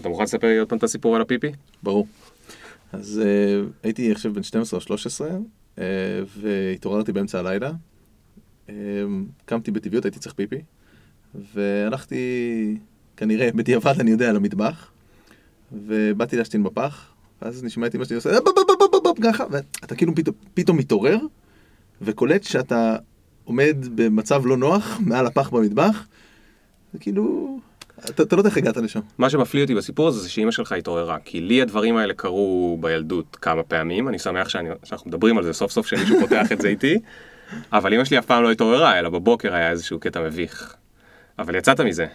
אתה מוכן לספר לי עוד פעם את הסיפור על הפיפי? ברור. אז uh, הייתי עכשיו בן 12 או 13, uh, והתעוררתי באמצע הלילה. Uh, קמתי בטבעיות, הייתי צריך פיפי, והלכתי, כנראה בדיעבד אני יודע, למטבח, ובאתי להשתין בפח, ואז נשמע את אמא שלי עושה ככה, ואתה כאילו פתאום, פתאום מתעורר, וקולט שאתה עומד במצב לא נוח מעל הפח במטבח, וכאילו, אתה, אתה לא יודע איך הגעת לשם. מה שמפליא אותי בסיפור הזה זה שאימא שלך התעוררה, כי לי הדברים האלה קרו בילדות כמה פעמים, אני שמח שאני, שאנחנו מדברים על זה סוף סוף שמישהו פותח את זה איתי, אבל אמא שלי אף פעם לא התעוררה, אלא בבוקר היה איזשהו קטע מביך. אבל יצאת מזה.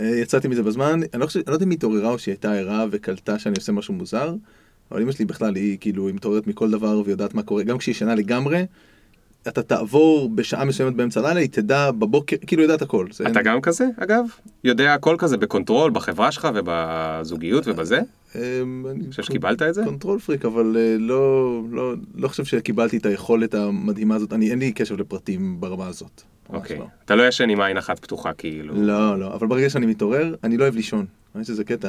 אה, יצאתי מזה בזמן, אני לא, חושב, אני לא יודע אם היא התעוררה או שהיא הייתה ערה וקלטה שאני עושה משהו מוזר, אבל אמא שלי בכלל היא כאילו, היא מתעוררת מכל דבר ויודעת מה קורה, גם כשהיא ישנה לגמרי, אתה תעבור בשעה מסוימת באמצע הלילה, היא תדע בבוקר, כאילו יודעת הכל. אתה אין... גם כזה, אגב? יודע הכל כזה ב control בחברה שלך ובזוגיות ובזה? אמ, אני חושב שקיבלת את זה? control freak, אבל אה, לא, לא, לא חושב שקיבלתי את היכולת המדהימה הזאת, אני, אין לי קשב לפרטים ברמה הזאת. אוקיי. לא. אתה לא ישן עם עין אחת פתוחה כאילו. לא, לא, אבל ברגע שאני מתעורר, אני לא אוהב לישון. אני חושב שזה קטע.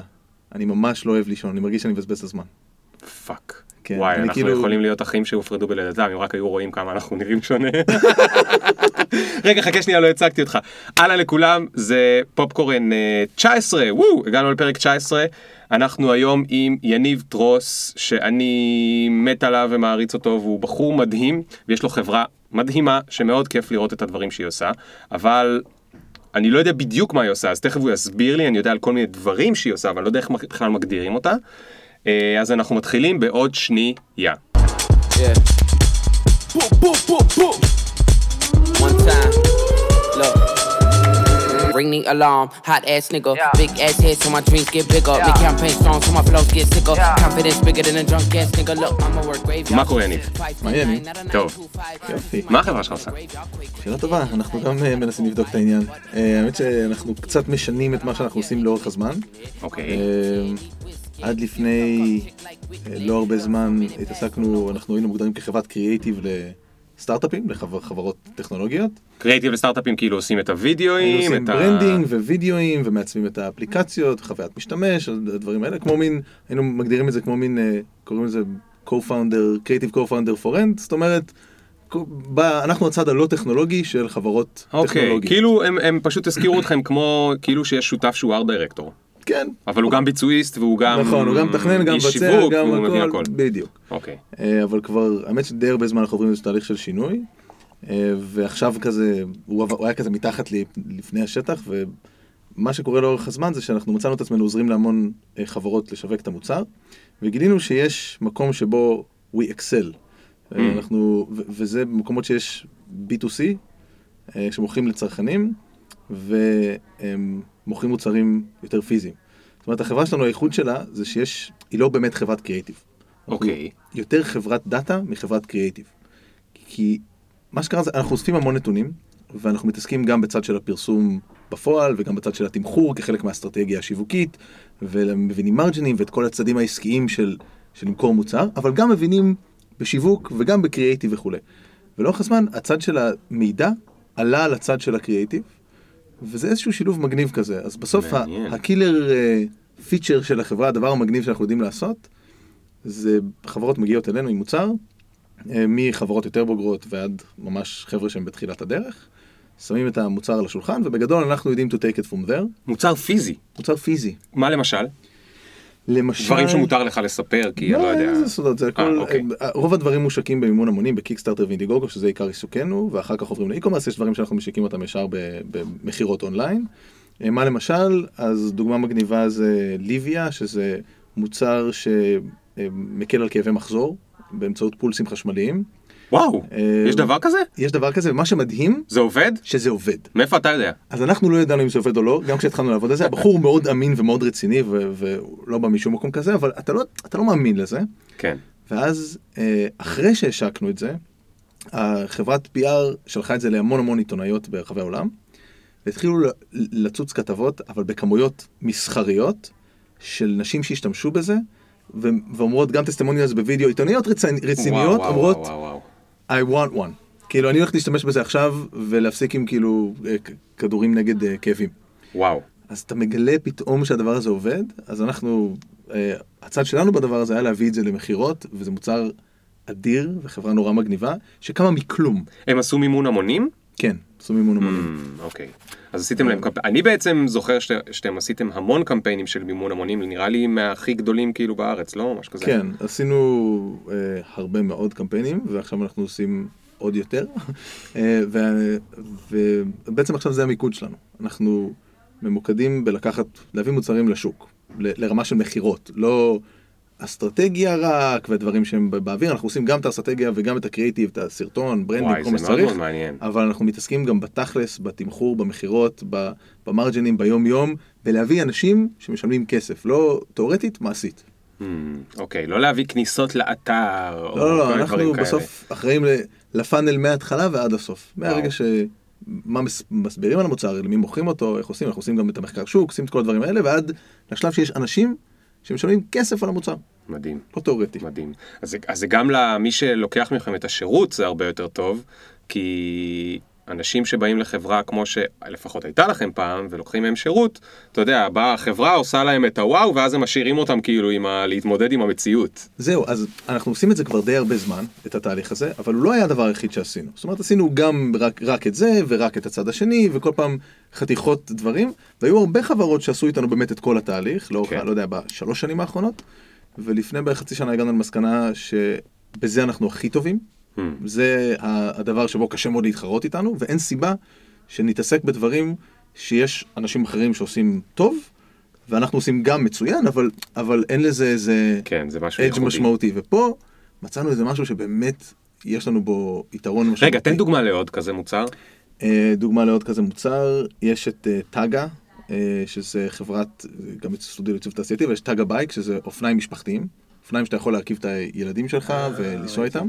אני ממש לא אוהב לישון, אני מרגיש שאני מבזבז את הזמן. פאק. כן, וואי, אנחנו כאילו... יכולים להיות אחים שהופרדו בלידתם, אם רק היו רואים כמה אנחנו נראים שונה. רגע, חכה שנייה, לא הצגתי אותך. הלאה לכולם, זה פופקורן 19, אה, וואו, הגענו לפרק 19. אנחנו היום עם יניב טרוס, שאני מת עליו ומעריץ אותו, והוא בחור מדהים, ויש לו חברה מדהימה, שמאוד כיף לראות את הדברים שהיא עושה, אבל אני לא יודע בדיוק מה היא עושה, אז תכף הוא יסביר לי, אני יודע על כל מיני דברים שהיא עושה, אבל אני לא יודע איך בכלל מגדירים אותה. אה, אז אנחנו מתחילים בעוד שנייה. Yeah. Ring the alarm, hot ass nigga. Yeah. Big ass head, so my dreams get bigger. Yeah. Make campaign strong, so my flows get sicker. Yeah. Confidence bigger than a drunk ass nigga. Look, I'ma work grave. מה קורה יניב? מה יניב? טוב. יופי. מה החברה שלך עושה? שאלה טובה, אנחנו גם מנסים לבדוק את העניין. האמת שאנחנו קצת משנים את מה שאנחנו עושים לאורך הזמן. אוקיי. עד לפני לא הרבה זמן התעסקנו, אנחנו היינו מוגדרים כחברת קריאייטיב לסטארט-אפים, לחברות טכנולוגיות. קריאייטיב לסטארט-אפים כאילו עושים את הווידאוים, עושים branding ווידאוים ומעצבים את האפליקציות, חוויית משתמש, הדברים האלה, כמו מין, היינו מגדירים את זה כמו מין, קוראים לזה co-founder, creative co-founder for rent, זאת אומרת, אנחנו הצד הלא טכנולוגי של חברות okay, טכנולוגיות. אוקיי, כאילו הם, הם פשוט הזכירו אתכם כמו כאילו שיש שותף שהוא ארט דירקטור. כן. אבל הוא גם ביצועיסט והוא גם נכון, הוא גם מתכנן, גם מבצע, גם הכל. בדיוק. אוקיי. אה, אבל כבר, האמת שדי הרבה זמן אנחנו עוברים איזה תהליך של שינוי, אה, ועכשיו כזה, הוא היה כזה מתחת לפני השטח, ומה שקורה לאורך הזמן זה שאנחנו מצאנו את עצמנו עוזרים להמון אה, חברות לשווק את המוצר, וגילינו שיש מקום שבו we excel. Mm. אנחנו, וזה במקומות שיש B2C, שמוכרים לצרכנים, ומוכרים מוצרים יותר פיזיים. זאת אומרת, החברה שלנו, הייחוד שלה זה שיש, היא לא באמת חברת קריאיטיב. אוקיי. Okay. יותר חברת דאטה מחברת קריאיטיב. כי מה שקרה זה, אנחנו אוספים המון נתונים, ואנחנו מתעסקים גם בצד של הפרסום בפועל, וגם בצד של התמחור כחלק מהאסטרטגיה השיווקית, ומבינים מרג'ינים ואת כל הצדדים העסקיים של, של למכור מוצר, אבל גם מבינים בשיווק וגם בקריאיטיב וכולי. ולאורך הזמן, הצד של המידע עלה על הצד של הקריאיטיב, וזה איזשהו שילוב מגניב כזה. אז בסוף הקילר פיצ'ר אה, של החברה, הדבר המגניב שאנחנו יודעים לעשות, זה חברות מגיעות אלינו עם מוצר, אה, מחברות יותר בוגרות ועד ממש חבר'ה שהם בתחילת הדרך, שמים את המוצר על השולחן, ובגדול אנחנו יודעים to take it from there. מוצר פיזי. מוצר פיזי. מה למשל? למשל... דברים שמותר לך לספר, כי לא, אני לא יודע. איזה סודות, זה הכל... 아, אוקיי. רוב הדברים מושקים במימון המונים בקיקסטארטר ואינדיגוגו, שזה עיקר עיסוקנו, ואחר כך עוברים לאי-קומרס, יש דברים שאנחנו משיקים אותם ישר במכירות אונליין. אה, מה למשל? אז דוגמה מגניבה זה ליביה, שזה מוצר שמקל על כאבי מחזור באמצעות פולסים חשמליים. וואו, אה, יש דבר כזה? יש דבר כזה, ומה שמדהים... זה עובד? שזה עובד. מאיפה אתה יודע? אז אנחנו לא ידענו אם זה עובד או לא, גם כשהתחלנו לעבוד על זה, הבחור מאוד אמין ומאוד רציני, ולא בא משום מקום כזה, אבל אתה לא, אתה לא מאמין לזה. כן. ואז, אה, אחרי שהשקנו את זה, החברת PR שלחה את זה להמון המון עיתונאיות ברחבי העולם, והתחילו לצוץ כתבות, אבל בכמויות מסחריות, של נשים שהשתמשו בזה, ואומרות גם טסטימוניאלס בווידאו, עיתונאיות רציניות, אומרות... וואו, וואו, וואו. I want one. כאילו, אני הולך להשתמש בזה עכשיו ולהפסיק עם כאילו אה, כדורים נגד uh, כאבים. וואו. אז אתה מגלה פתאום שהדבר הזה עובד, אז אנחנו, אה, הצד שלנו בדבר הזה היה להביא את זה למכירות, וזה מוצר אדיר וחברה נורא מגניבה, שקמה מכלום. הם עשו מימון המונים? כן, עשו מימון המונים. Mm, אוקיי. אז עשיתם להם קמפיין, אני בעצם זוכר שאתם עשיתם המון קמפיינים של מימון המונים, נראה לי מהכי גדולים כאילו בארץ, לא? משהו כזה. כן, עשינו אה, הרבה מאוד קמפיינים, ועכשיו אנחנו עושים עוד יותר, אה, ובעצם עכשיו זה המיקוד שלנו. אנחנו ממוקדים בלקחת, להביא מוצרים לשוק, לרמה של מכירות, לא אסטרטגיה רק ודברים שהם באוויר, אנחנו עושים גם את האסטרטגיה וגם את הקריאיטיב, את הסרטון, branding, כל מה שצריך, אבל אנחנו מתעסקים גם בתכלס, בתמחור, במכירות, במרג'ינים, ביום יום, ולהביא אנשים שמשלמים כסף, לא תאורטית, מעשית. אהמ, אוקיי, לא להביא כניסות לאתר, לא, לא, לא, אנחנו בסוף אחראים לפאנל מההתחלה ועד הסוף. מהרגע ש... מה מסבירים על המוצר, למי מוכרים אותו, איך עושים, אנחנו עושים גם את המחקר שוק, עושים את כל הדברים האלה, ועד לשלב שיש אנשים שמשלמים כסף על המוצר. מדהים. לא תאורטי. מדהים. אז, אז זה גם למי שלוקח מכם את השירות זה הרבה יותר טוב, כי אנשים שבאים לחברה כמו שלפחות הייתה לכם פעם, ולוקחים מהם שירות, אתה יודע, באה החברה, עושה להם את הוואו, ואז הם משאירים אותם כאילו עם ה... להתמודד עם המציאות. זהו, אז אנחנו עושים את זה כבר די הרבה זמן, את התהליך הזה, אבל הוא לא היה הדבר היחיד שעשינו. זאת אומרת, עשינו גם רק, רק את זה, ורק את הצד השני, וכל פעם חתיכות דברים, והיו הרבה חברות שעשו איתנו באמת את כל התהליך, לאורך, כן. לא יודע, בשלוש שנים האחרונות, ולפני בערך חצי שנה הגענו למסקנה שבזה אנחנו הכי טובים. Hmm. זה הדבר שבו קשה מאוד להתחרות איתנו, ואין סיבה שנתעסק בדברים שיש אנשים אחרים שעושים טוב, ואנחנו עושים גם מצוין, אבל, אבל אין לזה איזה כן, זה משהו אדג' משמעותי. ופה מצאנו איזה משהו שבאמת יש לנו בו יתרון משמעותי. רגע, תן דוגמה לעוד כזה מוצר. אה, דוגמה לעוד כזה מוצר, יש את אה, טאגה, שזה חברת, גם סטודיו לעיצוב תעשייתי, ויש טאגה בייק, שזה אופניים משפחתיים. אופניים שאתה יכול להרכיב את הילדים שלך ולנסוע איתם.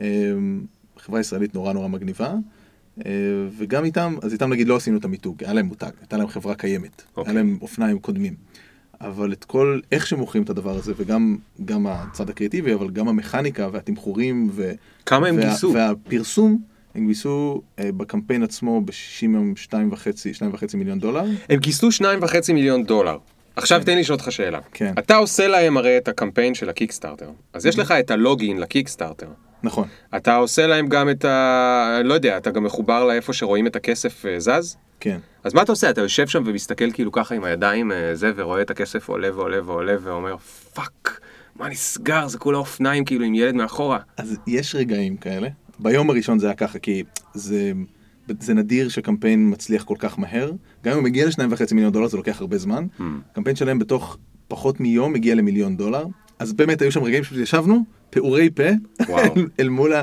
אמ, חברה ישראלית נורא נורא מגניבה. אה, וגם איתם, אז איתם נגיד לא עשינו את המיתוג, היה להם מותג, הייתה להם חברה קיימת. היה אוקיי. להם אופניים קודמים. אבל את כל, איך שמוכרים את הדבר הזה, וגם גם הצד הקריאטיבי, אבל גם המכניקה והתמחורים, ו, כמה הם וה, גייסו? והפרסום, הם גייסו אה, בקמפיין עצמו ב-60 יום 2.5 מיליון דולר. הם גייסו 2.5 מיליון דולר. עכשיו כן. תן לי לשאול אותך שאלה. כן. אתה עושה להם הרי את הקמפיין של הקיקסטארטר, אז יש לך את הלוגין לקיקסטארטר. נכון. אתה עושה להם גם את ה... לא יודע, אתה גם מחובר לאיפה שרואים את הכסף אה, זז? כן. אז מה אתה עושה? אתה יושב שם ומסתכל כאילו ככה עם הידיים אה, זה, ורואה את הכסף עולה ועולה ועולה, ואומר, פאק, מה נסגר? זה כולה אופניים כאילו עם ילד מאחורה. אז יש רגעים כאלה. ביום הראשון זה היה ככה, כי זה... זה נדיר שקמפיין מצליח כל כך מהר. גם אם הוא מגיע לשניים וחצי מיליון דולר זה לוקח הרבה זמן. אהמ. קמפיין שלהם בתוך פחות מיום מגיע למיליון דולר. אז באמת היו שם רגעים שישבנו, פעורי פה, אל מול ה...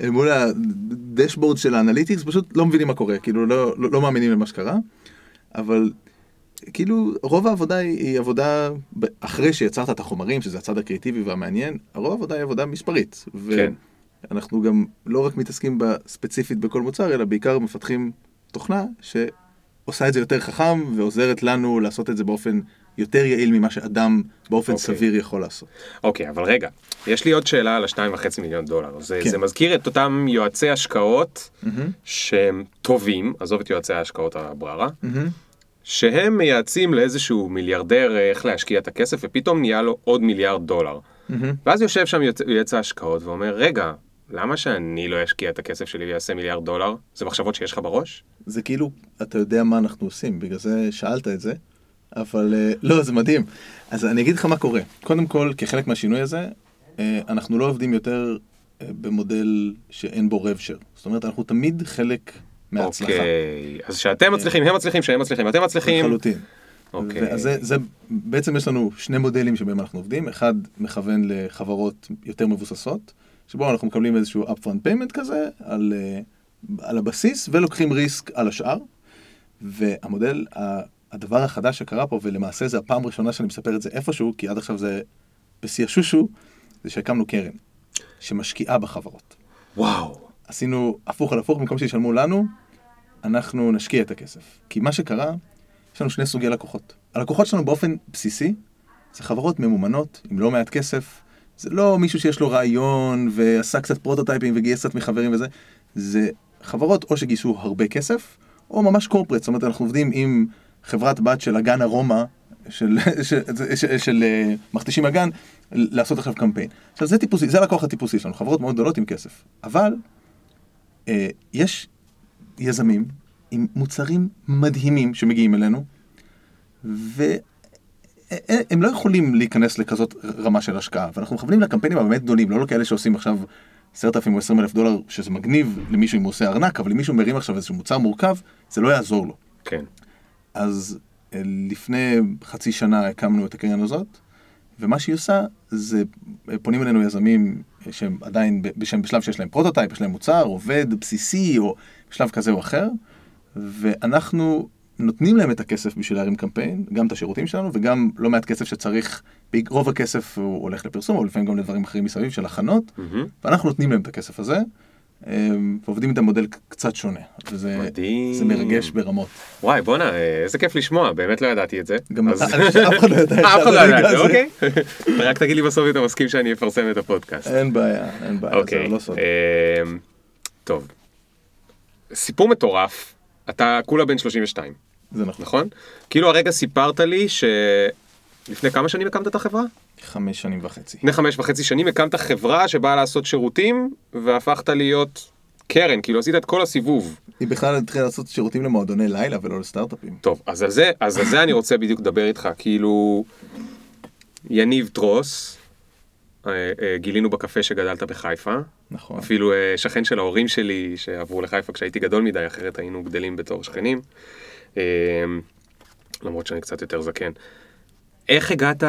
אל מול הדשבורד של האנליטיקס, פשוט לא מבינים מה קורה, כאילו לא, לא, לא מאמינים למה שקרה, אבל כאילו רוב העבודה היא, היא עבודה, אחרי שיצרת את החומרים, שזה הצד הקריאיטיבי והמעניין, הרוב העבודה היא עבודה מספרית. כן. ואנחנו גם לא רק מתעסקים בה ספציפית בכל מוצר, אלא בעיקר מפתחים תוכנה שעושה את זה יותר חכם ועוזרת לנו לעשות את זה באופן יותר יעיל ממה שאדם באופן okay. אוקיי. סביר יכול לעשות. אוקיי, okay, אבל רגע, יש לי עוד שאלה על השניים וחצי מיליון דולר. זה, כן. זה מזכיר את אותם יועצי השקעות mm-hmm. שהם טובים, עזוב את יועצי ההשקעות הבררה, mm-hmm. שהם מייעצים לאיזשהו מיליארדר איך להשקיע את הכסף, ופתאום נהיה לו עוד מיליארד דולר. Mm-hmm. ואז יושב שם יועץ ההשקעות ואומר, רגע, למה שאני לא אשקיע את הכסף שלי ויעשה מיליארד דולר? זה מחשבות שיש לך בראש? זה כאילו, אתה יודע מה אנחנו עושים, בגלל זה שאלת את זה. אבל אה, לא, זה מדהים. אז אני אגיד לך מה קורה. קודם כל, כחלק מהשינוי הזה, אה, אנחנו לא עובדים יותר אה, במודל שאין בו רב שר. זאת אומרת, אנחנו תמיד חלק מההצלחה. אוקיי, אז שאתם מצליחים, הם מצליחים, שהם מצליחים, אתם מצליחים. לחלוטין. אוקיי. אז זה, זה, בעצם יש לנו שני מודלים שבהם אנחנו עובדים. אחד מכוון לחברות יותר מבוססות, שבו אנחנו מקבלים איזשהו upfront payment כזה, על, על הבסיס, ולוקחים ריסק על השאר. והמודל הדבר החדש שקרה פה, ולמעשה זה הפעם הראשונה שאני מספר את זה איפשהו, כי עד עכשיו זה בשיא השושו, זה שהקמנו קרן שמשקיעה בחברות. וואו. עשינו הפוך על הפוך, במקום שישלמו לנו, אנחנו נשקיע את הכסף. כי מה שקרה, יש לנו שני סוגי לקוחות. הלקוחות שלנו באופן בסיסי, זה חברות ממומנות, עם לא מעט כסף. זה לא מישהו שיש לו רעיון ועשה קצת פרוטוטייפים וגייס קצת מחברים וזה. זה חברות או שגייסו הרבה כסף, או ממש קורפרט. זאת אומרת, אנחנו עובדים עם חברת בת של אגן ארומה, של, של, של, של, של מכתישים אגן, לעשות עכשיו קמפיין. עכשיו זה טיפוסי, זה הלקוח הטיפוסי שלנו, חברות מאוד גדולות עם כסף. אבל אה, יש יזמים עם מוצרים מדהימים שמגיעים אלינו, והם לא יכולים להיכנס לכזאת רמה של השקעה, ואנחנו מכוונים לקמפיינים הבאמת גדולים, לא לכאלה שעושים עכשיו עשרת אלפים או עשרים אלף דולר, שזה מגניב למישהו אם הוא עושה ארנק, אבל אם מישהו מרים עכשיו איזשהו מוצר מורכב, זה לא יעזור לו. כן. אז אה, לפני חצי שנה הקמנו את הקרן הזאת, ומה שהיא עושה זה אה, פונים אלינו יזמים שהם עדיין בש, בשלב שיש להם פרוטוטייפ, יש להם מוצר, עובד בסיסי או בשלב כזה או אחר, ואנחנו נותנים להם את הכסף בשביל להרים קמפיין, גם את השירותים שלנו וגם לא מעט כסף שצריך, רוב הכסף הוא הולך לפרסום, אבל לפעמים גם לדברים אחרים מסביב של הכנות, mm-hmm. ואנחנו נותנים להם את הכסף הזה. אמ, ועובדים איתם מודל קצת שונה. וזה מדהים. זה מרגש ברמות. וואי בואנה איזה כיף לשמוע באמת לא ידעתי את זה. גם אף אחד לא ידע אף אחד לא ידע את זה אוקיי. רק תגיד לי בסוף אם אתה מסכים שאני אפרסם את הפודקאסט. אין בעיה אין בעיה זה אוקיי, לא סוד. אמ, טוב. סיפור מטורף אתה כולה בן 32. זה נכון. נכון? כאילו הרגע סיפרת לי שלפני כמה שנים הקמת את החברה? חמש שנים וחצי. לפני חמש וחצי שנים הקמת חברה שבאה לעשות שירותים והפכת להיות קרן, כאילו עשית את כל הסיבוב. היא בכלל התחילה לעשות שירותים למועדוני לילה ולא לסטארט-אפים. טוב, אז על זה, אז על זה אני רוצה בדיוק לדבר איתך, כאילו יניב טרוס, גילינו בקפה שגדלת בחיפה. נכון. אפילו אה, שכן של ההורים שלי שעברו לחיפה כשהייתי גדול מדי, אחרת היינו גדלים בתור שכנים. למרות שאני קצת יותר זקן. איך הגעת,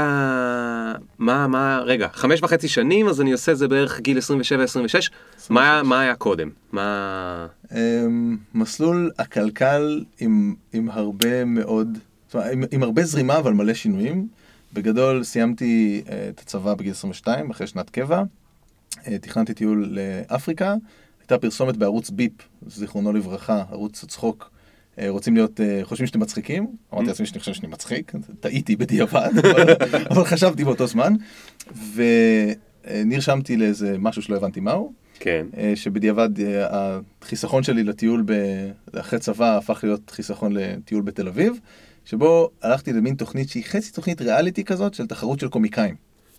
מה, מה, רגע, חמש וחצי שנים, אז אני עושה את זה בערך גיל 27-26, מה, מה היה קודם? מה... אמ, מסלול עקלקל עם, עם הרבה מאוד, זאת אומרת, עם, עם הרבה זרימה אבל מלא שינויים. בגדול סיימתי אה, את הצבא בגיל 22, אחרי שנת קבע. אה, תכננתי טיול לאפריקה, הייתה פרסומת בערוץ ביפ, זיכרונו לברכה, ערוץ הצחוק. אה, רוצים להיות, חושבים שאתם מצחיקים, אמרתי לעצמי שאני חושב שאני מצחיק, טעיתי בדיעבד, אבל חשבתי באותו זמן, ונרשמתי לאיזה משהו שלא הבנתי מהו, כן. שבדיעבד החיסכון שלי לטיול אחרי צבא הפך להיות חיסכון לטיול בתל אביב, שבו הלכתי למין תוכנית שהיא חצי תוכנית ריאליטי כזאת של תחרות של קומיקאים.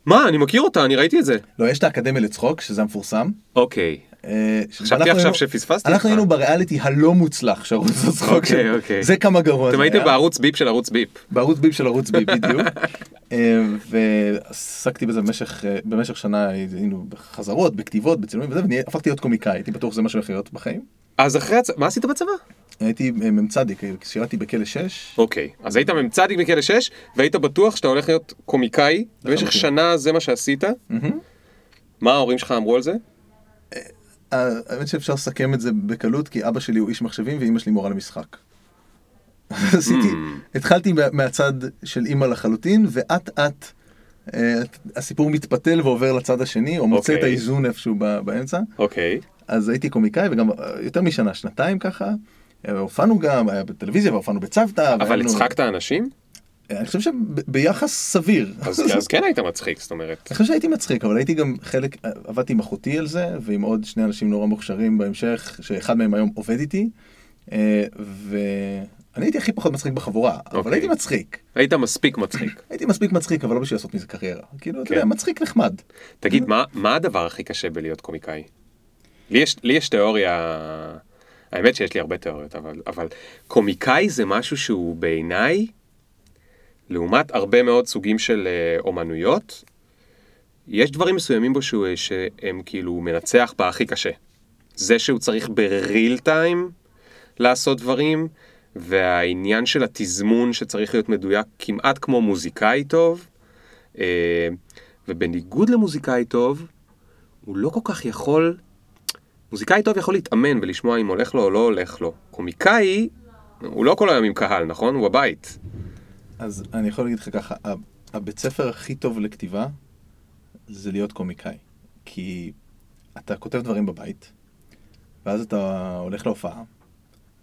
מה, אני מכיר אותה, אני ראיתי את זה. לא, יש את האקדמיה לצחוק, שזה המפורסם. אוקיי. אה, חשבתי עכשיו שפספסתי. אנחנו היינו בריאליטי הלא מוצלח של ערוץ הצחוק אוקיי, אוקיי. זה כמה גרוע. אתם הייתם בערוץ ביפ של ערוץ ביפ. בערוץ ביפ של ערוץ ביפ, בדיוק. אה, ועסקתי בזה במשך, אה, במשך שנה, היינו בחזרות, בכתיבות, בצילומים וזה, והפכתי להיות קומיקאי, הייתי בטוח שזה מה שהולך להיות בחיים. אז אחרי הצבא, מה עשית בצבא? הייתי מ"צ, שירתי בכלא 6. אוקיי, אז היית מ"צ בכלא 6, והיית בטוח שאתה הולך להיות קומיקאי, במשך שנה זה מה שעשית? מה ההורים שלך אמרו על זה? האמת שאפשר לסכם את זה בקלות, כי אבא שלי הוא איש מחשבים ואימא שלי מורה למשחק. עשיתי, התחלתי מהצד של אימא לחלוטין, ואט אט אה, הסיפור מתפתל ועובר לצד השני, או מוצא את אוקיי. האיזון איפשהו באמצע. אוקיי. אז הייתי קומיקאי, וגם אה, יותר משנה, שנתיים ככה. אה, הופענו גם, היה בטלוויזיה והופענו בצוותא. אבל הצחקת אנשים? אני חושב שביחס סביר. אז, אז כן היית מצחיק, זאת אומרת. אני חושב שהייתי מצחיק, אבל הייתי גם חלק, עבדתי עם אחותי על זה, ועם עוד שני אנשים נורא מוכשרים בהמשך, שאחד מהם היום עובד איתי, אה, ואני הייתי הכי פחות מצחיק בחבורה, okay. אבל אוקיי. הייתי מצחיק. היית מספיק מצחיק. הייתי מספיק מצחיק, אבל לא בשביל לעשות מזה קריירה. כאילו, אתה יודע, כן. מצחיק נחמד. תגיד, מה, מה הדבר הכי קשה בלהיות קומיקאי? לי יש, לי יש תיאוריה, האמת שיש לי הרבה תיאוריות, אבל, אבל קומיקאי זה משהו שהוא בעיניי, לעומת הרבה מאוד סוגים של uh, אומנויות, יש דברים מסוימים בו שהוא, שהם כאילו מנצח בהכי קשה. זה שהוא צריך בריל טיים לעשות דברים, והעניין של התזמון שצריך להיות מדויק כמעט כמו מוזיקאי טוב, uh, ובניגוד למוזיקאי טוב, הוא לא כל כך יכול, מוזיקאי טוב יכול להתאמן ולשמוע אם הולך לו או לא הולך לו. קומיקאי, הוא לא כל היום עם קהל, נכון? הוא בבית. אז אני יכול להגיד לך ככה, הבית ספר הכי טוב לכתיבה זה להיות קומיקאי. כי אתה כותב דברים בבית, ואז אתה הולך להופעה,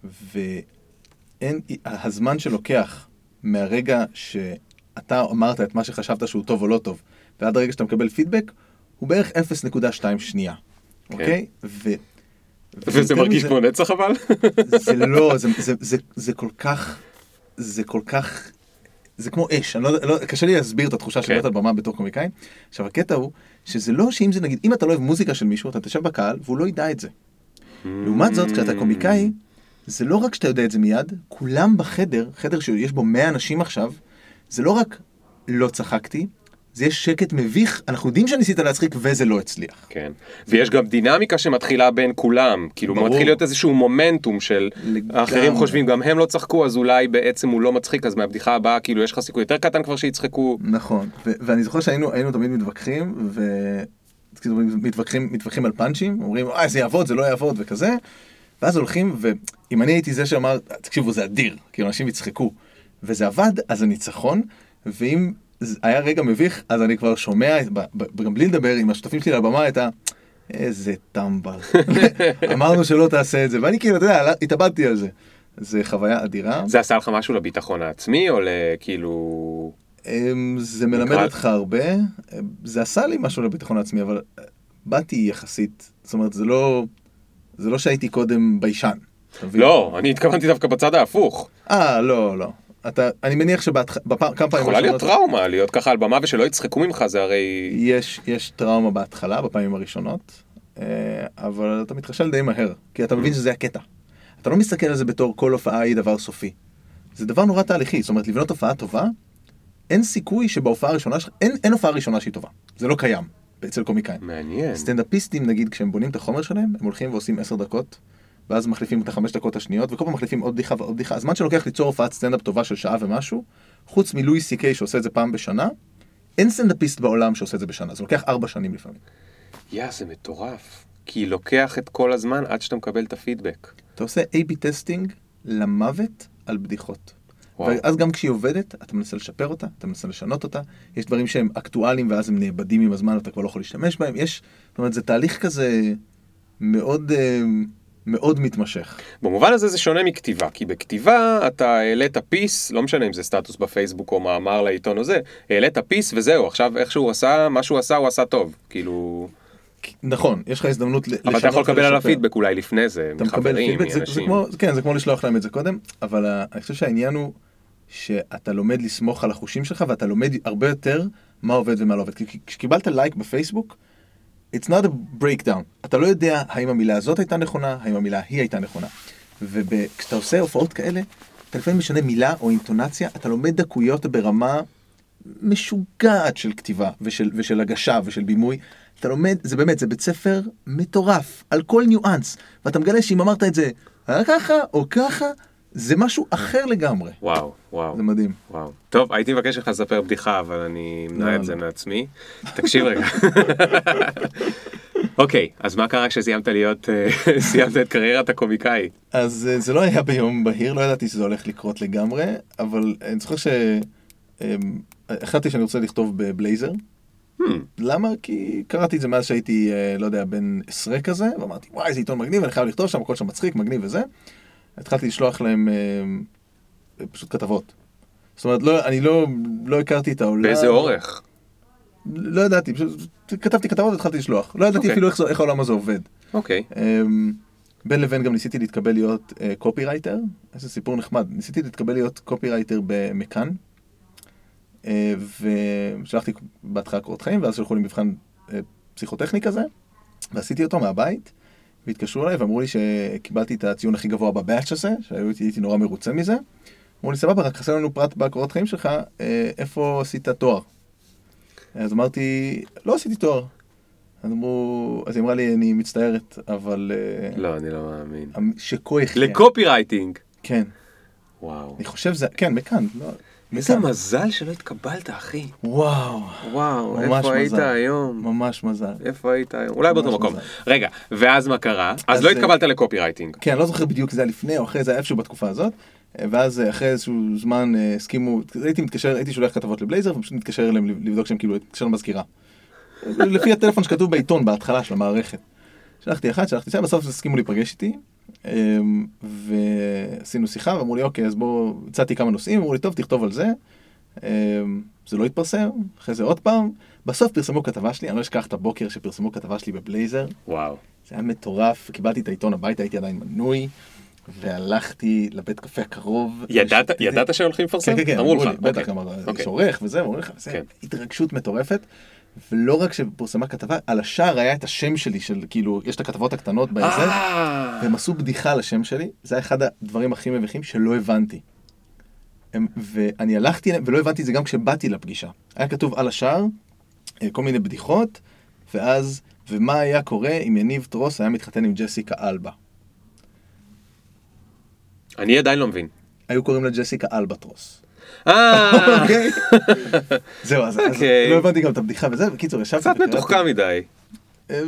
ואין, הזמן שלוקח מהרגע שאתה אמרת את מה שחשבת שהוא טוב או לא טוב, ועד הרגע שאתה מקבל פידבק, הוא בערך 0.2 שנייה. אוקיי? ו... וזה מרגיש כמו נצח אבל? זה לא, זה, זה, זה, זה כל כך זה כל כך, זה כמו אש, לא, לא, קשה לי להסביר את התחושה של כן. להיות על במה בתור קומיקאי. עכשיו הקטע הוא, שזה לא שאם זה נגיד, אם אתה לא אוהב מוזיקה של מישהו, אתה תשב בקהל והוא לא ידע את זה. לעומת זאת, כשאתה קומיקאי, זה לא רק שאתה יודע את זה מיד, כולם בחדר, חדר שיש בו 100 אנשים עכשיו, זה לא רק לא צחקתי, זה יש שקט מביך, אנחנו יודעים שניסית להצחיק וזה לא הצליח. כן. ויש גם דינמיקה שמתחילה בין כולם. כאילו ברור. מתחיל להיות איזשהו מומנטום של לגמרי. האחרים חושבים גם הם לא צחקו אז אולי בעצם הוא לא מצחיק אז מהבדיחה הבאה כאילו יש לך סיכוי יותר קטן כבר שיצחקו. נכון, ו- ואני זוכר שהיינו היינו תמיד מתווכחים, ו... כאילו מתווכחים, מתווכחים על פאנצ'ים, אומרים, אה, זה יעבוד, זה לא יעבוד וכזה, ואז הולכים, ואם אני הייתי זה שאמר, תקשיבו, זה אדיר, כאילו אנשים יצחקו, וזה עבד, אז זה ניצחון, ואם היה רגע מביך, אז אני כבר שומע, גם בלי לדבר עם השותפים שלי על הבמה, הייתה, איזה טמבל, אמרנו שלא תעשה את זה, ואני כאילו, אתה יודע, התאבדתי על זה. זה חוויה אדירה. זה עשה לך משהו לביטחון העצמי או לכאילו... אמ, זה מלמד אותך הרבה, זה עשה לי משהו לביטחון העצמי, אבל אה, באתי יחסית, זאת אומרת, זה לא, זה לא שהייתי קודם ביישן. לא, אני התכוונתי דווקא בצד ההפוך. אה, לא, לא. אתה, אני מניח שבכמה פעמים... יכולה להיות טראומה להיות ככה על במה ושלא יצחקו ממך זה הרי... יש, יש טראומה בהתחלה, בפעמים הראשונות, אה, אבל אתה מתחשל די מהר, כי אתה מבין שזה הקטע. אתה לא מסתכל על זה בתור כל הופעה היא דבר סופי. זה דבר נורא תהליכי, זאת אומרת, לבנות הופעה טובה, אין סיכוי שבהופעה הראשונה שלך, אין, אין הופעה ראשונה שהיא טובה. זה לא קיים אצל קומיקאים. מעניין. סטנדאפיסטים, נגיד, כשהם בונים את החומר שלהם, הם הולכים ועושים עשר דקות, ואז מחליפים את החמש דקות השניות, וכל פעם מחליפים עוד בדיחה ועוד בדיחה. הזמן שלוקח ליצור הופעת סטנדאפ טובה של שעה ומשהו, חוץ מלואי סי קיי שעושה את זה פעם בשנה, אין סטנדאפיסט בעולם שעושה את זה בשנה, זה לוקח ארבע שנים לפעמים. יא, זה מטורף. כי לוקח את כל הזמן עד שאתה מקבל את הפידבק. אתה עושה A-B testing למוות על בדיחות. וואו. ואז גם כשהיא עובדת, אתה מנסה לשפר אותה, אתה מנסה לשנות אותה, יש דברים שהם אקטואליים ואז הם נאבדים עם הזמן ואתה כבר לא יכול להשתמש בהם, יש, זאת אומרת, זה תהליך כזה מאוד, אה, מאוד מתמשך. במובן הזה זה שונה מכתיבה, כי בכתיבה אתה העלית פיס, לא משנה אם זה סטטוס בפייסבוק או מאמר לעיתון או זה, העלית פיס וזהו, עכשיו איך שהוא עשה, מה שהוא עשה הוא עשה טוב, כאילו... נכון, יש לך הזדמנות לשנות אבל אתה יכול לקבל עליו ולשפר. פידבק אולי לפני זה, מחברים, פידבק, זה, זה מאנשים. כמו, כן, זה כמו לשלוח להם את זה קודם, אבל אני חושב שהעניין הוא שאתה לומד לסמוך על החושים שלך ואתה לומד הרבה יותר מה עובד ומה לא עובד. כי כשקיבלת לייק בפייסבוק, it's not a breakdown. אתה לא יודע האם המילה הזאת הייתה נכונה, האם המילה היא הייתה נכונה. וכשאתה עושה הופעות כאלה, אתה לפעמים משנה מילה או אינטונציה, אתה לומד דקויות ברמה משוגעת של כתיבה ושל, ושל הגשה ושל בימוי. אתה לומד, זה באמת, זה בית ספר מטורף על כל ניואנס, ואתה מגלה שאם אמרת את זה היה ככה או ככה, זה משהו אחר לגמרי. וואו, וואו. זה מדהים. וואו. טוב, הייתי מבקש ממך לספר בדיחה, אבל אני אמנע לא, את זה לא. מעצמי. תקשיב רגע. אוקיי, אז מה קרה כשסיימת להיות, אה, סיימת את קריירת הקומיקאי? אז אה, זה לא היה ביום בהיר, לא ידעתי שזה הולך לקרות לגמרי, אבל אני זוכר שהחלטתי שאני רוצה לכתוב בבלייזר. Hmm, למה? כי קראתי את זה מאז שהייתי, אה, לא יודע, בן עשרה כזה, ואמרתי, וואי, איזה עיתון מגניב, אני חייב לכתוב שם, הכל שם מצחיק, מגניב וזה. התחלתי לשלוח להם אה, פשוט כתבות. זאת אומרת, לא, אני לא, לא הכרתי את העולם. באיזה אורך? לא ידעתי, פשוט כתבתי כתבות והתחלתי לשלוח. לא ידעתי אוקיי. אפילו איך, איך העולם הזה עובד. אוקיי. אמ, בין לבין גם ניסיתי להתקבל להיות קופירייטר, איזה סיפור נחמד, ניסיתי להתקבל להיות קופירייטר במקאן, אה, ושלחתי בהתחלה קורות חיים, ואז שלחו לי מבחן אה, פסיכוטכני כזה, ועשיתי אותו מהבית, והתקשרו אליי ואמרו לי שקיבלתי את הציון הכי גבוה בבאץ' הזה, שהייתי נורא מרוצה מזה. אמרו לי, סבבה, רק חסר לנו פרט בקורות חיים שלך, אה, איפה עשית תואר? אז אמרתי, לא עשיתי תואר. אז אמרו, אז היא אמרה לי, אני מצטערת, אבל... אה, לא, אני לא מאמין. שכה יחיה. לקופי רייטינג. כן, וואו. אני חושב זה, כן, מכאן. לא, איזה. מזל שלא התקבלת, אחי. וואו, וואו, איפה היית מזל. היום? ממש מזל. איפה היית היום? אולי באותו מקום. מזל. רגע, ואז מה קרה? אז אז, לא אה, התקבלת לקופי רייטינג. כן, אני לא זוכר בדיוק זה היה לפני או אחרי, זה היה איפשהו בתקופה הזאת. ואז אה, אחרי איזשהו זמן אה, הסכימו, הייתי מתקשר, הייתי שולח כתבות לבלייזר ופשוט מתקשר אליהם לבדוק שהם כאילו, מתקשר למזכירה. לפי הטלפון שכתוב בעיתון בהתחלה של המערכת. שלחתי אחת, שלחתי שתיים, בסוף הסכימו להיפגש איתי. אמ, ועשינו שיחה ואמרו לי אוקיי אז בואו, הצעתי כמה נושאים, אמרו לי טוב תכתוב על זה. אמ, זה לא התפרסם, אחרי זה עוד פעם, בסוף פרסמו כתבה שלי, אני לא אשכח את הבוקר שפרסמו כתבה שלי בבלייזר, וואו. זה היה מטורף, קיבלתי את העיתון הביתה, הייתי עדיין מנוי, והלכתי לבית קפה הקרוב. ידעת שהולכים לפרסם? כן, כן, כן, אמרו לי, בטח. אמרו, יש אוקיי. עורך וזה, אמרו לך, כן. התרגשות מטורפת. ולא רק שפורסמה כתבה, על השער היה את השם שלי, של כאילו, יש את הכתבות הקטנות בזה, אה. והם עשו בדיחה על השם שלי, זה היה אחד הדברים הכי מביכים שלא הבנתי. ואני הלכתי ולא הבנתי את זה גם כשבאתי לפגישה. היה כתוב על השער, אה, כל מיני בדיחות, ואז, ומה היה קורה אם יניב טרוס היה מתחתן עם ג'סיקה אלבה. אני עדיין לא מבין. היו קוראים לה ג'סיקה אלבטרוס. אה, אוקיי. זהו, אז אוקיי. לא הבנתי גם את הבדיחה וזה, בקיצור, ישבתי... קצת מתוחכם מדי. אה,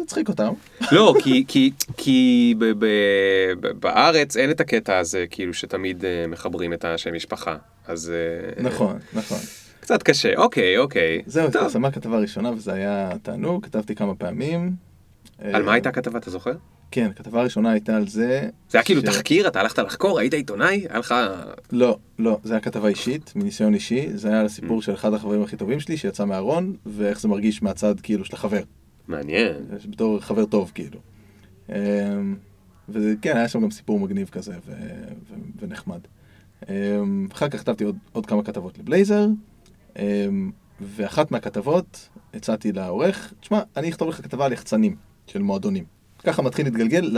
הצחיק אותם. לא, כי בארץ אין את הקטע הזה, כאילו שתמיד אה, מחברים את השם משפחה, אז... נכון, נכון. קצת קשה, אוקיי, אוקיי. זהו, התפרסמה כתבה ראשונה וזה היה תענוג, כתבתי כמה פעמים. על מה הייתה הכתבה, אתה זוכר? כן, כתבה ראשונה הייתה על זה. זה היה כאילו תחקיר, אתה הלכת לחקור, היית עיתונאי? היה לך... לא, לא, זה היה כתבה אישית, מניסיון אישי, זה היה הסיפור mm. של אחד החברים הכי טובים שלי שיצא מהארון, ואיך זה מרגיש מהצד כאילו של החבר. מעניין. בתור חבר טוב כאילו. אמ, וכן, היה שם גם סיפור מגניב כזה ונחמד. אמ, אחר כך כתבתי עוד כמה כתבות לבלייזר, אמ, ואחת מהכתבות הצעתי לעורך, תשמע, אני אכתוב לך כתבה על יחצנים של מועדונים. ככה מתחיל להתגלגל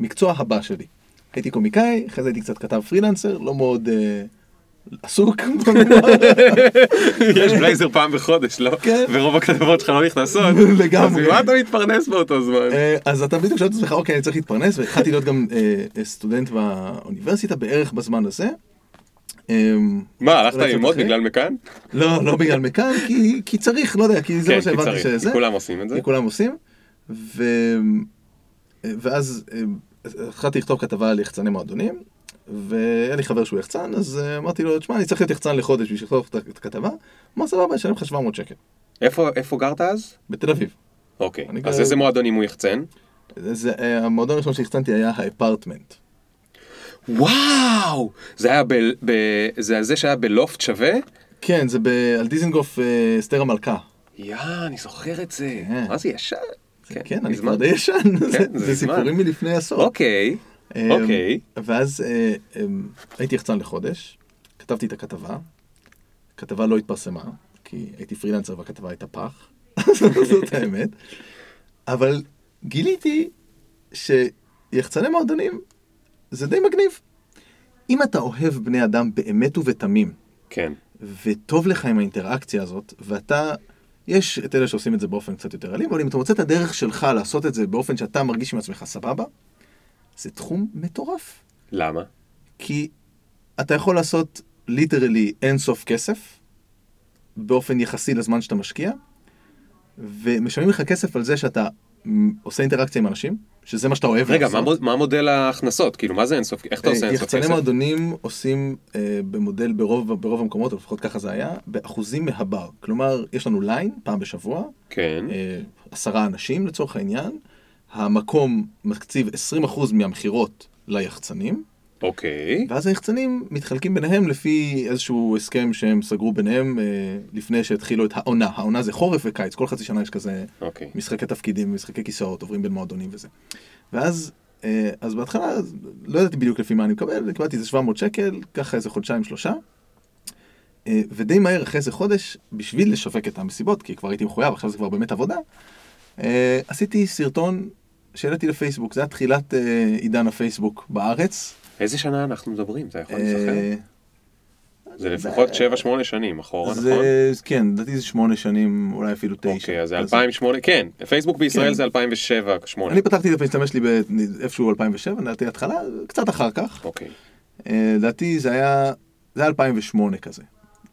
למקצוע הבא שלי. הייתי קומיקאי, אחרי זה הייתי קצת כתב פרילנסר, לא מאוד אה, עסוק. יש בלייזר פעם בחודש, לא? כן. ורוב הכתבות שלך לא נכנסות. לגמרי. אז מה אתה מתפרנס באותו זמן? אה, אז אתה בדיוק שואל את עצמך, אוקיי, אני צריך להתפרנס, והתחלתי להיות גם אה, סטודנט באוניברסיטה בערך בזמן הזה. אמ, מה, הלכת ללמוד בגלל מכאן? לא, לא בגלל מכאן, כי צריך, לא יודע, כי זה כן, מה שהבנתי שזה. כי כולם עושים את זה. כי כולם עושים. ואז התחלתי לכתוב כתבה על יחצני מועדונים, והיה לי חבר שהוא יחצן, אז אמרתי לו, תשמע, אני צריך להיות יחצן לחודש בשביל לכתוב את הכתבה. אמר, סבבה, אשלם לך 700 שקל. איפה גרת אז? בתל אביב. אוקיי, אז איזה מועדונים הוא יחצן? המועדון הראשון שהחצנתי היה האפרטמנט. וואו! זה היה ב... ב... זה זה שהיה בלופט שווה? כן, זה ב... על דיזנגוף אה, אסתר המלכה. יא, אני זוכר את זה. כן. מה זה ישן? כן, כן אני כבר די ישן. כן, זה סיפורים מלפני עשור. אוקיי, אמ, אוקיי. ואז אה, אמ, הייתי יחצן לחודש, כתבתי את הכתבה, הכתבה לא התפרסמה, כי הייתי פרילנסר והכתבה הייתה פח, זאת האמת, אבל גיליתי שיחצני מועדונים זה די מגניב. אם אתה אוהב בני אדם באמת ובתמים, כן. וטוב לך עם האינטראקציה הזאת, ואתה, יש את אלה שעושים את זה באופן קצת יותר אלים, אבל אם אתה מוצא את הדרך שלך לעשות את זה באופן שאתה מרגיש עם עצמך סבבה, זה תחום מטורף. למה? כי אתה יכול לעשות literally אינסוף כסף, באופן יחסי לזמן שאתה משקיע, ומשלמים לך כסף על זה שאתה עושה אינטראקציה עם אנשים, שזה מה שאתה אוהב רגע, לעשות. מה, מה מודל ההכנסות? כאילו, מה זה אינסוף? איך אתה עושה אינסוף כסף? יחצני מועדונים עושים אה, במודל ברוב, ברוב המקומות, או לפחות ככה זה היה, באחוזים מהבר. כלומר, יש לנו ליין פעם בשבוע, כן. אה, עשרה אנשים לצורך העניין, המקום מקציב 20% מהמכירות ליחצנים, אוקיי. ואז היחצנים מתחלקים ביניהם לפי איזשהו הסכם שהם סגרו ביניהם אה, לפני שהתחילו את העונה. העונה זה חורף וקיץ, כל חצי שנה יש כזה אוקיי. משחקי תפקידים, משחקי כיסאות, עוברים בין מועדונים וזה. ואז, אה, אז בהתחלה לא ידעתי בדיוק לפי מה אני מקבל, קיבלתי איזה 700 שקל, ככה איזה חודשיים שלושה. אה, ודי מהר אחרי איזה חודש, בשביל לשווק את המסיבות, כי כבר הייתי מחויב, עכשיו זה כבר באמת עבודה, אה, עשיתי סרטון שהעליתי לפייסבוק, זה היה תחילת אה, עידן הפייסבוק בארץ. איזה שנה אנחנו מדברים? אתה יכול להיזכר? אה, זה לפחות 7-8 שנים אחורה, נכון? כן, לדעתי זה 8 שנים, אולי אפילו 9. אוקיי, אז זה 2008, כן, פייסבוק בישראל כן. זה 2007-2008. אני פתחתי את הפייסבוק שלי באיפשהו 2007, לדעתי התחלה, קצת אחר כך. אוקיי. אה, לדעתי זה היה, זה היה 2008 כזה.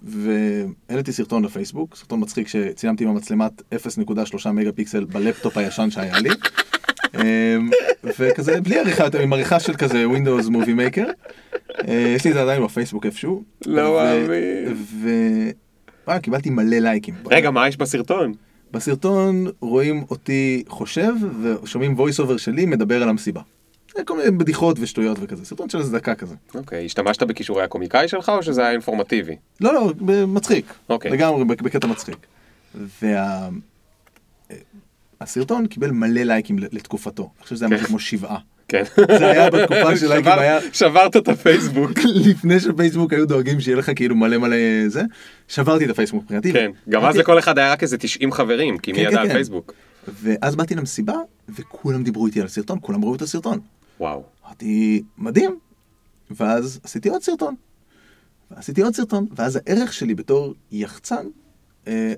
והעליתי סרטון לפייסבוק, סרטון מצחיק שצילמתי עם המצלמת 0.3 מגה פיקסל בלפטופ הישן שהיה לי. אמ, וכזה בלי עריכה יותר, עם עריכה של כזה Windows Movie Maker. אה, יש לי את זה עדיין בפייסבוק איפשהו. לא מאמין. וקיבלתי מלא לייקים. רגע, מה יש בסרטון? בסרטון רואים אותי חושב ושומעים voice over שלי מדבר על המסיבה. כל מיני בדיחות ושטויות וכזה, סרטון של איזה דקה כזה. אוקיי, השתמשת בכישורי הקומיקאי שלך או שזה היה אינפורמטיבי? לא, לא, מצחיק. אוקיי. לגמרי בקטע מצחיק. וה... הסרטון קיבל מלא לייקים לתקופתו. אני חושב שזה היה משהו כמו שבעה. כן. זה היה בתקופה של לייקים היה... שברת את הפייסבוק. לפני שפייסבוק היו דואגים שיהיה לך כאילו מלא מלא זה, שברתי את הפייסבוק מבחינתי. כן, גם אז לכל אחד היה רק איזה 90 חברים, כי מי כן, ידע כן, על כן. פייסבוק. ואז באתי למסיבה, וכולם דיברו איתי על סרטון, כולם ראו את הסרטון. וואו. אמרתי, מדהים. ואז עשיתי עוד סרטון. עשיתי עוד סרטון, ואז הערך שלי בתור יחצן אה,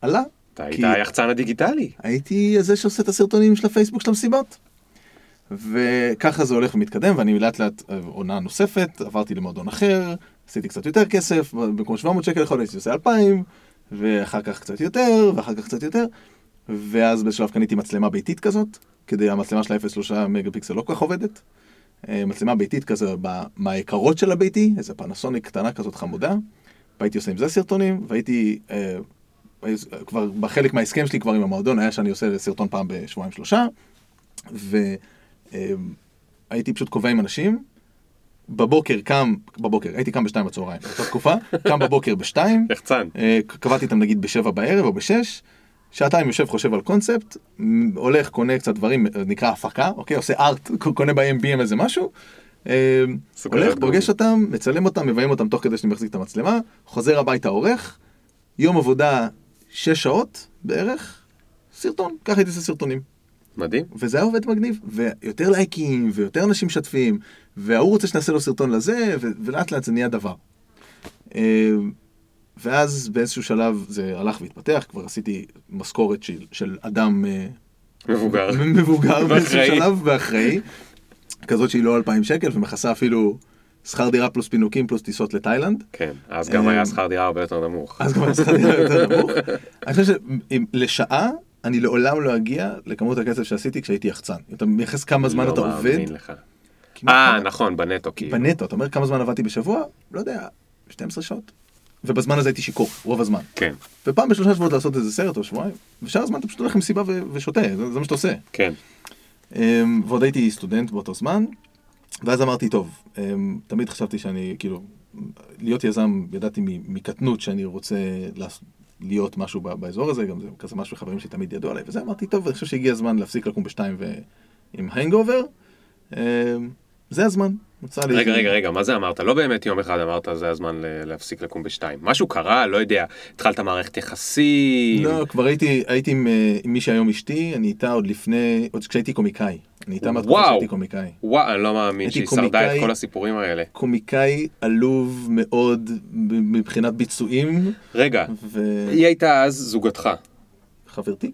עלה. אתה היית היחצן הדיגיטלי. הייתי זה שעושה את הסרטונים של הפייסבוק של המסיבות. וככה זה הולך ומתקדם, ואני לאט לאט אה, עונה נוספת, עברתי למועדון אחר, עשיתי קצת יותר כסף, במקום 700 שקל לחודש הייתי עושה 2,000, ואחר כך קצת יותר, ואחר כך קצת יותר, ואז בשלב קניתי מצלמה ביתית כזאת, כדי המצלמה של ה-0.3 מגה פיקסל לא כל כך עובדת. אה, מצלמה ביתית כזה מהיקרות של הביתי, איזה פנסוניק קטנה כזאת חמודה, והייתי עושה עם זה סרטונים, והייתי, אה, כבר בחלק מההסכם שלי כבר עם המועדון היה שאני עושה סרטון פעם בשבועיים שלושה, והייתי פשוט קובע עם אנשים, בבוקר קם, בבוקר, הייתי קם בשתיים בצהריים, באותה תקופה, קם בבוקר בשתיים, יחצן. אה, קבעתי איתם נגיד בשבע בערב או בשש, שעתיים יושב חושב על קונספט, הולך קונה קצת דברים, נקרא הפקה, אוקיי, עושה ארט, קונה ב-MBM איזה משהו, סופר הולך. פוגש אותם, מצלם אותם, מביים אותם תוך כדי שאני מחזיק את המצלמה, חוזר הביתה עורך, יום עבודה שש שעות בערך, סרטון, ככה הייתי עושה סרטונים. מדהים. וזה היה עובד מגניב, ויותר לייקים, ויותר אנשים משתפים, וההוא רוצה שנעשה לו סרטון לזה, ו- ולאט לאט זה נהיה דבר. אה, ואז באיזשהו שלב זה הלך והתפתח, כבר עשיתי משכורת של, של אדם אה, מבוגר. מבוגר באיזשהו. שלב ואחראי, כזאת שהיא לא 2,000 שקל ומכסה אפילו שכר דירה פלוס פינוקים פלוס טיסות לתאילנד. כן, אז גם אה, היה שכר דירה הרבה יותר נמוך. אז כבר שכר דירה יותר נמוך. אני חושב שלשעה אני לעולם לא אגיע לכמות הכסף שעשיתי כשהייתי יחצן. אתה מייחס כמה זמן לא אתה עובד, אה, נכון, בנטו כאילו. בנטו, אתה אומר כמה זמן עבדתי בשבוע? לא יודע, 12 שעות. ובזמן הזה הייתי שיכור, רוב הזמן. כן, ופעם בשלושה שבועות לעשות איזה סרט או שבועיים, ושאר הזמן אתה פשוט הולך למסיבה ו- ושותה, זה, זה מה שאתה עושה. כן. אמ, ועוד הייתי סטודנט באותו זמן, ואז אמרתי, טוב, אמ, תמיד חשבתי שאני, כאילו, להיות יזם, ידעתי מקטנות שאני רוצה להיות משהו באזור הזה, גם זה כזה משהו שחברים שלי תמיד ידעו עליי, וזה אמרתי, טוב, אני חושב שהגיע הזמן להפסיק לקום בשתיים ועם הנגאובר, אמ, זה הזמן. רגע, רגע, רגע, מה זה אמרת? לא באמת יום אחד אמרת זה הזמן להפסיק לקום בשתיים. משהו קרה, לא יודע, התחלת מערכת יחסים. לא, כבר הייתי, הייתי עם, אה, עם מי שהיום אשתי, אני איתה עוד לפני, עוד כשהייתי קומיקאי. אני איתה מהתקופה. שהייתי קומיקאי. וואו, אני לא מאמין שהיא שרדה את. כל הסיפורים האלה. קומיקאי עלוב מאוד מבחינת ביצועים, רגע, היא הייתה אז זוגתך,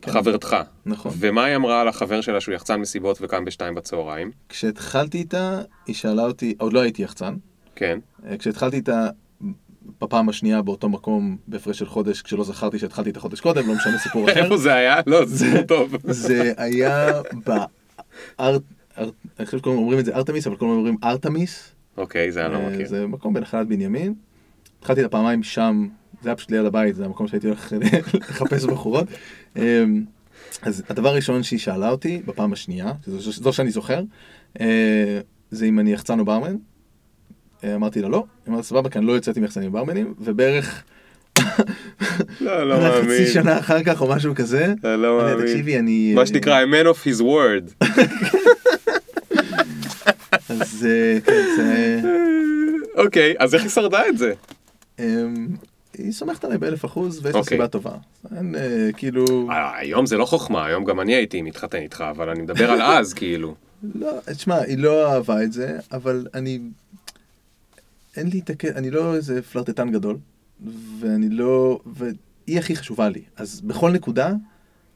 כן. חברתך. נכון. ומה היא אמרה על החבר שלה שהוא יחצן מסיבות וקם בשתיים בצהריים? כשהתחלתי איתה, היא שאלה אותי, עוד לא הייתי יחצן, כן. אה, כשהתחלתי איתה בפעם השנייה באותו מקום בהפרש של חודש, כשלא זכרתי שהתחלתי את החודש קודם, לא משנה סיפור אחר. איפה זה היה? לא, זה טוב. זה היה בארט... ארט- אני חושב שכולם אומרים את זה ארתמיס, אבל כולם אומרים ארתמיס. אוקיי, זה אני לא אה, מכיר. זה מקום בנחלת בנימין. התחלתי את הפעמיים שם, זה היה פשוט ליד הבית, זה המקום שהייתי הולך לחפש בחורות. אמ, אז הדבר הראשון שהיא שאלה אותי, בפעם השנייה, זו, זו שאני זוכר, אה, זה אם אני יחצן או ברמן. אה, אמרתי לה לא, היא אמרת סבבה, כי אני לא יוצאת עם יחצנים וברמנים, ובערך לא, לא חצי מאמין. שנה אחר כך או משהו כזה, לא לה, מאמין. תקשיבי, אני... מה שנקרא, a man of his word. אז אה, כן, זה... אוקיי, אז איך היא שרדה את זה? היא סומכת עליי באלף אחוז, ויש לה אוקיי. סיבה טובה. אין, אה, כאילו... אה, היום זה לא חוכמה, היום גם אני הייתי מתחתן איתך, אבל אני מדבר על אז, כאילו. לא, תשמע, היא לא אהבה את זה, אבל אני... אין לי את הקטע, אני לא איזה פלרטטן גדול, ואני לא... והיא הכי חשובה לי. אז בכל נקודה,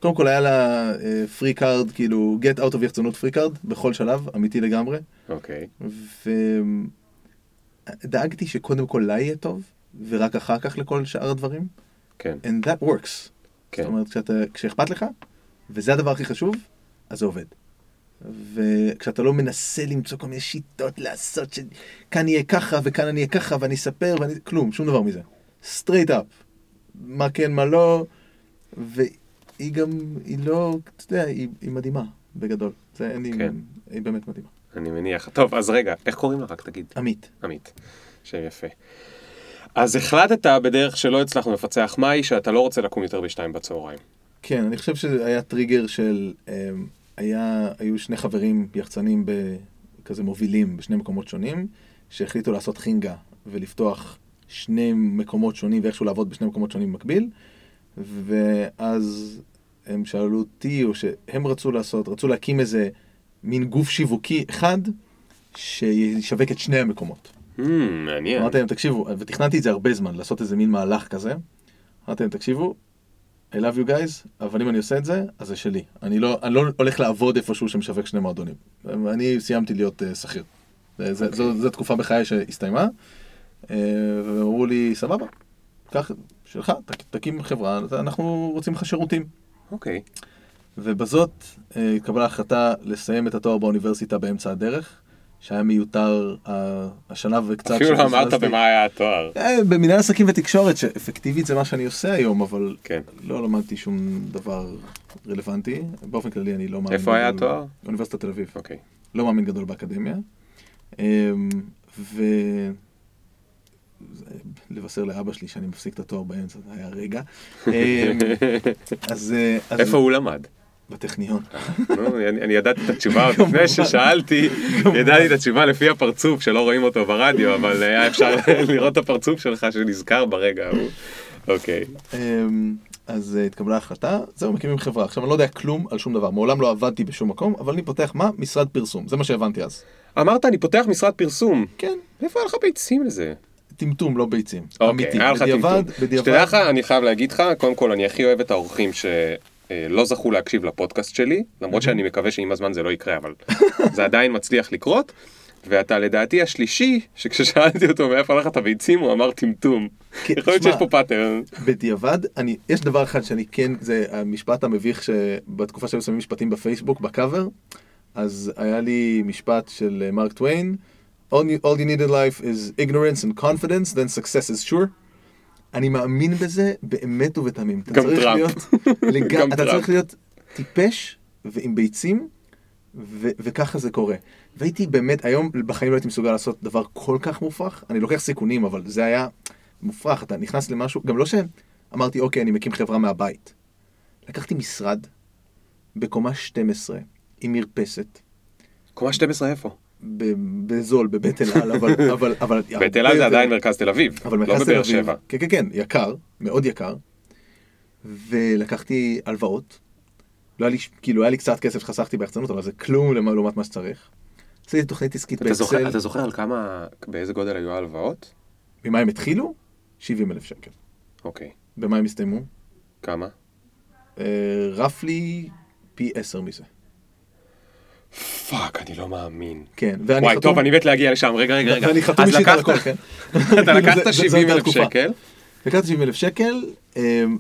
קודם כל היה לה free card, כאילו, get out of יחצנות free card, בכל שלב, אמיתי לגמרי. אוקיי. ודאגתי שקודם כל לה יהיה טוב, ורק אחר כך לכל שאר הדברים. כן, And that works. כן. זאת אומרת, כשאתה, כשאכפת לך, וזה הדבר הכי חשוב, אז זה עובד. וכשאתה לא מנסה למצוא כל מיני שיטות לעשות שכאן יהיה ככה וכאן אני אהיה ככה ואני אספר ואני... כלום, שום דבר מזה. Straight up. מה כן, מה לא. והיא גם, היא לא, אתה יודע, היא, היא מדהימה, בגדול. זה אין לי... כן. היא באמת מדהימה. אני מניח. טוב, אז רגע, איך קוראים לה? רק תגיד. עמית. עמית. שם יפה. אז החלטת בדרך שלא הצלחנו לפצח מהי, שאתה לא רוצה לקום יותר בשתיים בצהריים. כן, אני חושב שזה היה טריגר של... אמ, היה, היו שני חברים יחצנים כזה מובילים בשני מקומות שונים, שהחליטו לעשות חינגה ולפתוח שני מקומות שונים ואיכשהו לעבוד בשני מקומות שונים במקביל, ואז הם שאלו אותי, או שהם רצו לעשות, רצו להקים איזה מין גוף שיווקי אחד, שישווק את שני המקומות. מעניין. אמרתי להם, תקשיבו, ותכננתי את זה הרבה זמן, לעשות איזה מין מהלך כזה. אמרתי להם, תקשיבו, I love you guys, אבל אם אני עושה את זה, אז זה שלי. אני לא, אני לא הולך לעבוד איפשהו שמשווק שני מועדונים. אני סיימתי להיות uh, שכיר. Okay. זו, זו, זו תקופה בחיי שהסתיימה, uh, והם אמרו לי, סבבה, קח, שלך, ת, תקים חברה, אנחנו רוצים לך שירותים. אוקיי. Okay. ובזאת uh, התקבלה החלטה לסיים את התואר באוניברסיטה באמצע הדרך. שהיה מיותר השנה וקצת. אפילו לא אמרת במה היה התואר. אה, במנהל עסקים ותקשורת, שאפקטיבית זה מה שאני עושה היום, אבל כן. לא למדתי שום דבר רלוונטי. באופן כללי אני לא מאמין. איפה היה התואר? אוניברסיטת תל אביב. אוקיי. לא מאמין גדול באקדמיה. אמ, ו... לבשר לאבא שלי שאני מפסיק את התואר באמצע, זה היה רגע. אמ, אז... איפה הוא למד? בטכניון. אני ידעתי את התשובה עוד לפני ששאלתי, ידעתי את התשובה לפי הפרצוף שלא רואים אותו ברדיו, אבל היה אפשר לראות את הפרצוף שלך שנזכר ברגע ההוא. אוקיי. אמ, אז אה, התקבלה החלטה, זהו, מקימים חברה. עכשיו, אני לא יודע כלום על שום דבר, מעולם לא עבדתי בשום מקום, אבל אני פותח מה? משרד פרסום, זה מה שהבנתי אז. אמרת, אני פותח משרד פרסום. כן. איפה היה לך ביצים לזה? טמטום, לא ביצים. אוקיי, היה לך טמטום. שתדע לך, אני חייב להגיד לך, קודם כל, אני הכי אוהב את האורחים ש... אה, לא זכו להקשיב לפודקאסט שלי, למרות שאני מקווה שעם הזמן זה לא יקרה, אבל זה עדיין מצליח לקרות. ואתה לדעתי השלישי, שכששאלתי אותו מאיפה היו לך את הביצים, הוא אמר טמטום. כן, יכול להיות שיש פה pattern. בדיעבד, אני, יש דבר אחד שאני כן, זה המשפט המביך שבתקופה שהיו שמים משפטים בפייסבוק, בקאבר, אז היה לי משפט של אה, מרק טוויין, all you, all you need in life is ignorance and confidence, then success is sure. אני מאמין בזה באמת ובתמים. גם טראמפ. לג... גם אתה צריך להיות טיפש ועם ביצים, ו... וככה זה קורה. והייתי באמת, היום בחיים לא הייתי מסוגל לעשות דבר כל כך מופרך, אני לוקח סיכונים, אבל זה היה מופרך, אתה נכנס למשהו, גם לא שאמרתי, אוקיי, אני מקים חברה מהבית. לקחתי משרד בקומה 12 עם מרפסת. קומה 12 איפה? בזול, בבית אל על, אבל... אבל, אבל בית אל על זה עדיין מרכז תל אביב, אבל לא תל אביב. כן, כן, כן, יקר, מאוד יקר. ולקחתי הלוואות. לא היה לי, כאילו, היה לי קצת כסף שחסכתי ביחצנות, אבל זה כלום לעומת מה שצריך. עשיתי תוכנית עסקית באקסל. אתה זוכר על כמה, באיזה גודל היו ההלוואות? ממה הם התחילו? 70 אלף שקל. אוקיי. במה הם הסתיימו? כמה? ראפלי פי 10 מזה. fuck, אני לא מאמין. כן, ואני וואי, חתום... טוב, אני מת להגיע לשם, רגע, רגע, רגע. ואני חתום אישית על הכל, כן. אתה לקחת 70 אלף שקל. לקחתי 70 אלף שקל,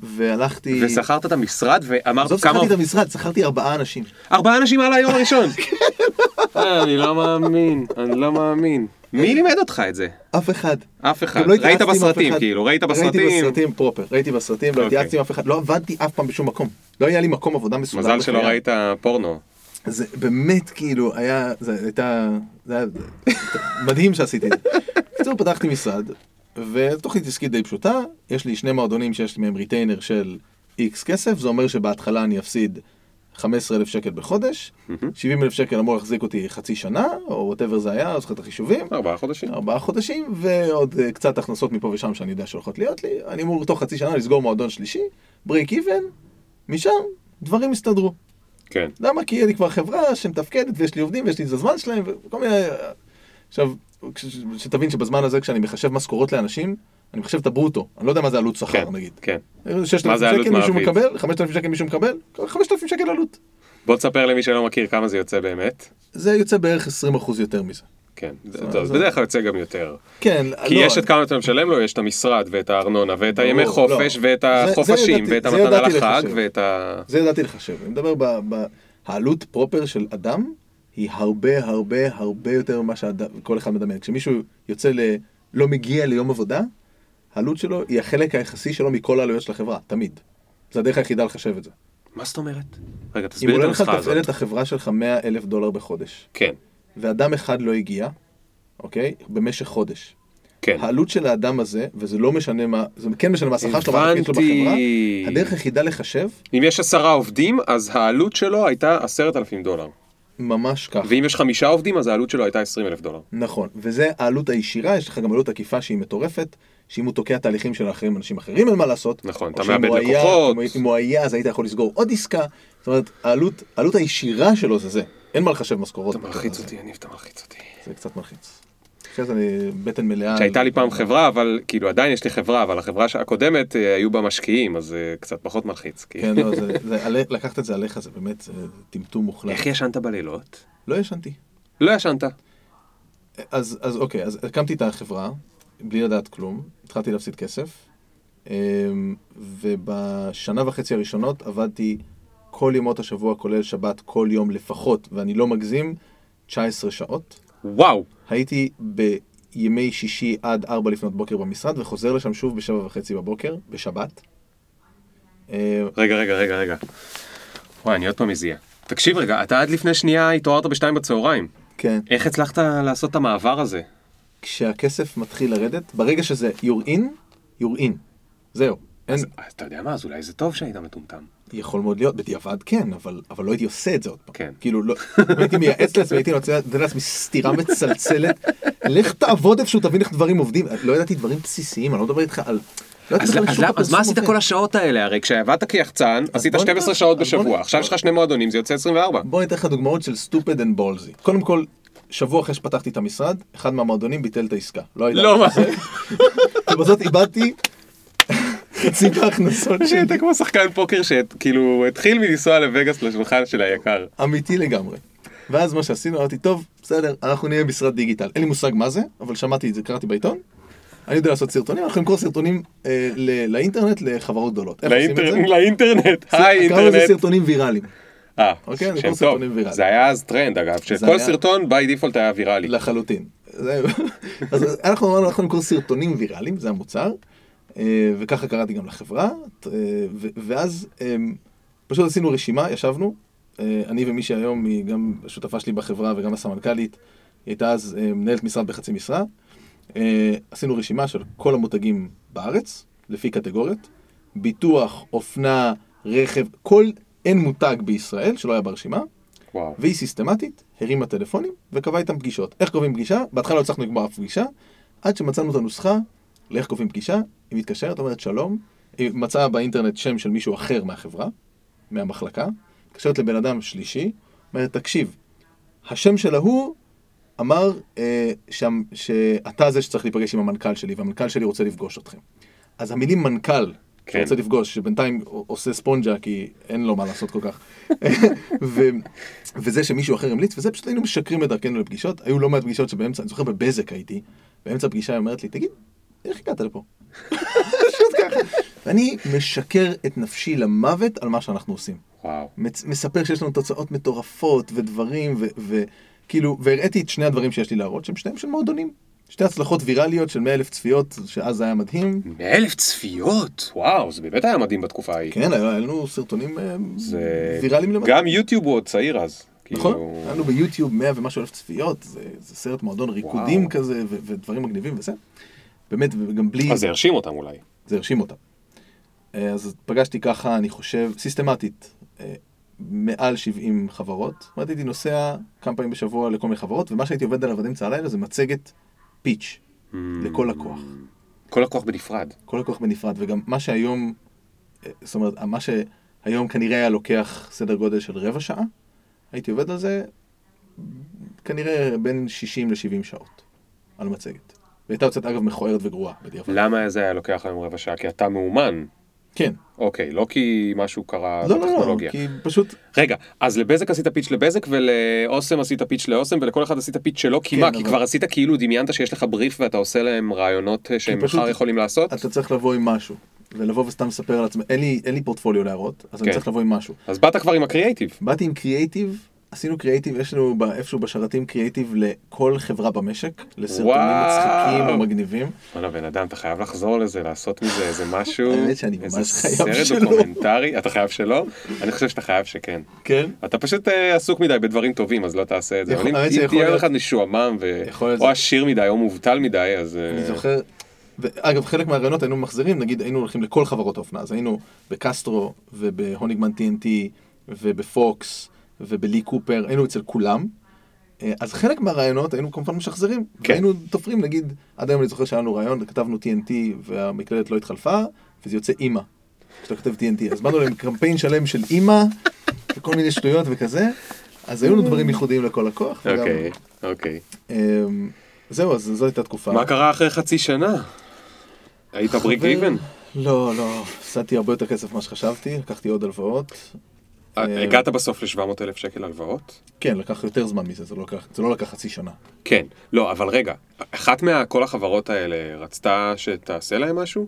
והלכתי... ושכרת את המשרד, ואמרת כמה... עזוב, שכרתי את המשרד, שכרתי ארבעה אנשים. ארבעה אנשים על היום הראשון? אה, אני לא מאמין, אני לא מאמין. מי לימד אותך את זה? אף אחד. אף אחד. לא ראית בסרטים, כאילו, ראית בסרטים? ראיתי בסרטים פרופר, ראיתי בסרטים, לא התייעצתי עם אף אחד, לא עבדתי אף פעם בשום מקום. לא היה לי מקום עבודה מסודר. מזל שלא ראית פורנו. זה באמת כאילו היה, זה הייתה, זה היה מדהים שעשיתי את זה. בקיצור פתחתי משרד, ותוכנית עסקית די פשוטה, יש לי שני מועדונים שיש לי מהם retainer של X כסף, זה אומר שבהתחלה אני אפסיד 15,000 שקל בחודש, 70,000 שקל אמור להחזיק אותי חצי שנה, או whatever זה היה, אז את החישובים. ארבעה חודשים. ארבעה חודשים, ועוד uh, קצת הכנסות מפה ושם שאני יודע שהולכות להיות לי, אני אמור תוך חצי שנה לסגור מועדון שלישי, break even, משם דברים יסתדרו. כן. למה? כי אני כבר חברה שמתפקדת ויש לי עובדים ויש לי את הזמן שלהם וכל מיני... עכשיו, שתבין שבזמן הזה כשאני מחשב משכורות לאנשים, אני מחשב את הברוטו, אני לא יודע מה זה עלות שכר כן, נגיד. כן. 6,000 שקל מישהו מקבל, 5,000 שקל מישהו מקבל, 5,000 שקל עלות. בוא תספר למי שלא מכיר כמה זה יוצא באמת. זה יוצא בערך 20% יותר מזה. כן, זה בדרך כלל יוצא גם יותר. כן, כי לא, יש את כמה אתה משלם לו, יש את המשרד ואת הארנונה ואת הימי לא. חופש ואת החופשים ואת המתנה לחג ואת ה... זה ידעתי לחשב, אני מדבר העלות פרופר של אדם היא הרבה הרבה הרבה יותר ממה שכל אחד מדמיין. כשמישהו יוצא ל... לא מגיע ליום עבודה, העלות שלו היא החלק היחסי שלו מכל העלויות של החברה, תמיד. זה הדרך היחידה לחשב את זה. מה זאת אומרת? רגע, תסביר את הנוסחה הזאת. אם עולה לך לתפעל את החברה שלך 100 אלף דולר בחודש. כן. ואדם אחד לא הגיע, אוקיי? במשך חודש. כן. העלות של האדם הזה, וזה לא משנה מה, זה כן משנה מה השכר שלו, מה התפקיד שלו בחברה, הדרך היחידה לחשב... אם יש עשרה עובדים, אז העלות שלו הייתה עשרת אלפים דולר. ממש ככה. ואם יש חמישה עובדים, אז העלות שלו הייתה עשרים אלף דולר. נכון, וזה העלות הישירה, יש לך גם עלות עקיפה שהיא מטורפת, שאם הוא תוקע תהליכים של אחרים, אנשים אחרים אין מה לעשות. נכון, אתה מאבד לקוחות. אם הוא היה, אז היית יכול לסגור עוד עסקה. זאת אומרת, העלות, העלות הישירה שלו זה זה. אין מה לחשב משכורות. אתה מלחיץ אותי, יניב, אתה מלחיץ אותי. זה קצת מלחיץ. אחרי זה אני בטן מלאה. שהייתה לי פעם חברה, אבל כאילו עדיין יש לי חברה, אבל החברה הקודמת אה, היו בה משקיעים, אז זה קצת פחות מלחיץ. כן, לא, לקחת את זה עליך זה באמת טמטום מוחלט. איך ישנת בלילות? לא ישנתי. לא ישנת. אז, אז אוקיי, אז הקמתי את החברה, בלי לדעת כלום, התחלתי להפסיד כסף, אמ, ובשנה וחצי הראשונות עבדתי כל ימות השבוע, כולל שבת, כל יום לפחות, ואני לא מגזים, 19 שעות. וואו. הייתי בימי שישי עד 4 לפנות בוקר במשרד, וחוזר לשם שוב בשבע וחצי בבוקר, בשבת. רגע, רגע, רגע, רגע. וואי, אני עוד פעם מזיע. תקשיב רגע, אתה עד לפני שנייה התעוררת בשתיים בצהריים. כן. איך הצלחת לעשות את המעבר הזה? כשהכסף מתחיל לרדת, ברגע שזה you're in, you're in. זהו. אז אין... אתה יודע מה, אז אולי זה טוב שהיית מטומטם. יכול מאוד להיות, בדיעבד כן, אבל, אבל לא הייתי עושה את זה עוד פעם. כן. כאילו, לא, הייתי מייעץ לעצמי, הייתי לתת לעצמי סטירה מצלצלת, לך תעבוד איפשהו, תבין איך דברים עובדים. לא ידעתי דברים בסיסיים, אני לא מדבר איתך על... לא אז, אז, אז מה עשית כל השעות האלה? הרי כשעבדת כיחצן, עשית 12 שעות בשבוע, עכשיו יש לך שני מועדונים, זה יוצא 24. בוא ניתן לך דוגמאות של stupid and ballsy. קודם כל, שבוע אחרי שפתחתי את המשרד, אחד מהמועדונים ביטל את העסקה. לא הייתה. לא, מה? ובזאת איבדתי חצי מההכנסות שלי. אתה כמו שחקן פוקר שכאילו התחיל מלנסוע לווגאס לשולחן של היקר. אמיתי לגמרי. ואז מה שעשינו, אמרתי, טוב, בסדר, אנחנו נהיה משרד דיגיטל. אין לי מושג מה זה, אבל שמעתי את זה, קראתי בעיתון. אני יודע לעשות סרטונים, אנחנו נמכור סרטונים אה, לאינטרנט לחברות גדולות. לאינטרנט, היי אינטרנט. קראנו לזה סרטונים ויראליים. אה, אוקיי, שם טוב. זה היה אז טרנד אגב, שכל סרטון by default היה ויראלי. לחלוטין. אז אנחנו אמרנו, אנחנו נמכור סרטונים ויראליים, זה המוצר, וככה קראתי גם לחברה, אה, ואז אה, פשוט עשינו רשימה, ישבנו, אני ומי שהיום היא גם השותפה שלי בחברה וגם הסמנכ"לית, היא הייתה אז מנהלת משרד בחצי משרה, עשינו רשימה של כל המותגים בארץ, לפי קטגוריות, ביטוח, אופנה, רכב, כל אין מותג בישראל שלא היה ברשימה, וואו. והיא סיסטמטית, הרימה טלפונים וקבעה איתם פגישות. איך קובעים פגישה? בהתחלה לא הצלחנו לקבוע אף פגישה, עד שמצאנו את הנוסחה לאיך קובעים פגישה, היא מתקשרת, אומרת שלום, היא מצאה באינטרנט שם של מישהו אחר מהחברה, מהמחלקה, מתקשרת לבן אדם שלישי, אומרת, תקשיב, השם של ההוא אמר אה, שם, שאתה זה שצריך להיפגש עם המנכ"ל שלי, והמנכ"ל שלי רוצה לפגוש אתכם. אז המילים מנכ"ל כן. שרוצה לפגוש, שבינתיים עושה ספונג'ה כי אין לו מה לעשות כל כך. ו, וזה שמישהו אחר המליץ, וזה פשוט היינו משקרים בדרכנו לפגישות. היו לא מעט פגישות שבאמצע, אני זוכר בבזק הייתי, באמצע הפגישה היא אומרת לי, תגיד, איך הגעת לפה? פשוט ככה. ואני משקר את נפשי למוות על מה שאנחנו עושים. וואו. מספר שיש לנו תוצאות מטורפות ודברים, וכאילו, והראיתי את שני הדברים שיש לי להראות, שהם שניהם של מועדונים. שתי הצלחות ויראליות של 100 אלף צפיות, שאז היה מדהים. 100 אלף צפיות? וואו, זה באמת היה מדהים בתקופה ההיא. כן, היה לנו סרטונים אה, זה... ויראליים למדהים. גם יוטיוב הוא עוד צעיר אז. נכון, כאילו... היה לנו ביוטיוב 100 ומשהו אלף צפיות, זה, זה סרט מועדון ריקודים וואו. כזה, ו- ודברים מגניבים וזה. באמת, וגם בלי... אז זה הרשים אותם אולי. זה הרשים אותם. אה, אז פגשתי ככה, אני חושב, סיסטמטית, אה, מעל 70 חברות. זאת אומרת, הייתי נוסע כמה פעמים בשבוע לכל מיני חברות, ומה שהייתי עובד עליו עד אמצע הלילה זה מצגת פיץ' mm. לכל לקוח. כל לקוח בנפרד. כל לקוח בנפרד, וגם מה שהיום, אה, זאת אומרת, מה שהיום כנראה היה לוקח סדר גודל של רבע שעה, הייתי עובד על זה כנראה בין 60 ל-70 שעות על מצגת. והייתה יוצאת אגב מכוערת וגרועה בדיעבד. למה זה היה לוקח היום רבע שעה? כי אתה מאומן. כן. אוקיי, לא כי משהו קרה לא, בטכנולוגיה. לא, לא, כי פשוט... רגע, אז לבזק עשית פיץ' לבזק ולאוסם עשית פיץ' לאוסם ולכל אחד עשית פיץ' שלו, כי כן, מה? אבל... כי כבר עשית כאילו דמיינת שיש לך בריף ואתה עושה להם רעיונות שהם מחר יכולים לעשות? אתה צריך לבוא עם משהו. ולבוא וסתם לספר על עצמי, אין לי, אין לי פורטפוליו להראות, אז כן. אני צריך לבוא עם משהו. אז באת כבר עם הקריאייטיב. באתי עם קריאייטיב עשינו קריאיטיב, יש לנו איפשהו בשרתים קריאיטיב לכל חברה במשק, לסרטונים מצחיקים ומגניבים. וואלה, בן אדם, אתה חייב לחזור לזה, לעשות מזה איזה משהו. איזה סרט דוקומנטרי, אתה חייב שלא? אני חושב שאתה חייב שכן. כן? אתה פשוט אה, עסוק מדי בדברים טובים, אז לא תעשה את זה. אבל אם תהיה לך משועמם, או עשיר מדי, או מובטל מדי, אז... אני אה, זוכר, אגב, חלק מהרעיונות היינו מחזירים, נגיד היינו הולכים לכל חברות האופנה, אז היינו בקסטרו ובהוניגמן TNT ובפוקס ובלי קופר, היינו אצל כולם. אה, אז חלק מהרעיונות היינו כמובן משחזרים, כן. היינו תופרים, נגיד, עד היום אני זוכר שהיה לנו רעיון, כתבנו TNT והמקלדת לא התחלפה, וזה יוצא אימא, כשאתה כותב TNT, אז באנו להם קמפיין שלם של אימא, וכל מיני שטויות וכזה, אז היו לנו דברים ייחודיים לכל לקוח. אוקיי, אוקיי. אמ, זהו, אז זו הייתה תקופה. מה קרה אחרי חצי שנה? היית בריק איבן? לא, לא, הפסדתי הרבה יותר כסף ממה שחשבתי, לקחתי עוד הלוואות. אה, אה, הגעת בסוף ל-700 אלף שקל הלוואות? כן, לקח יותר זמן מזה, זה לא לקח, זה לא לקח חצי שנה. כן, לא, אבל רגע, אחת מכל החברות האלה רצתה שתעשה להם משהו?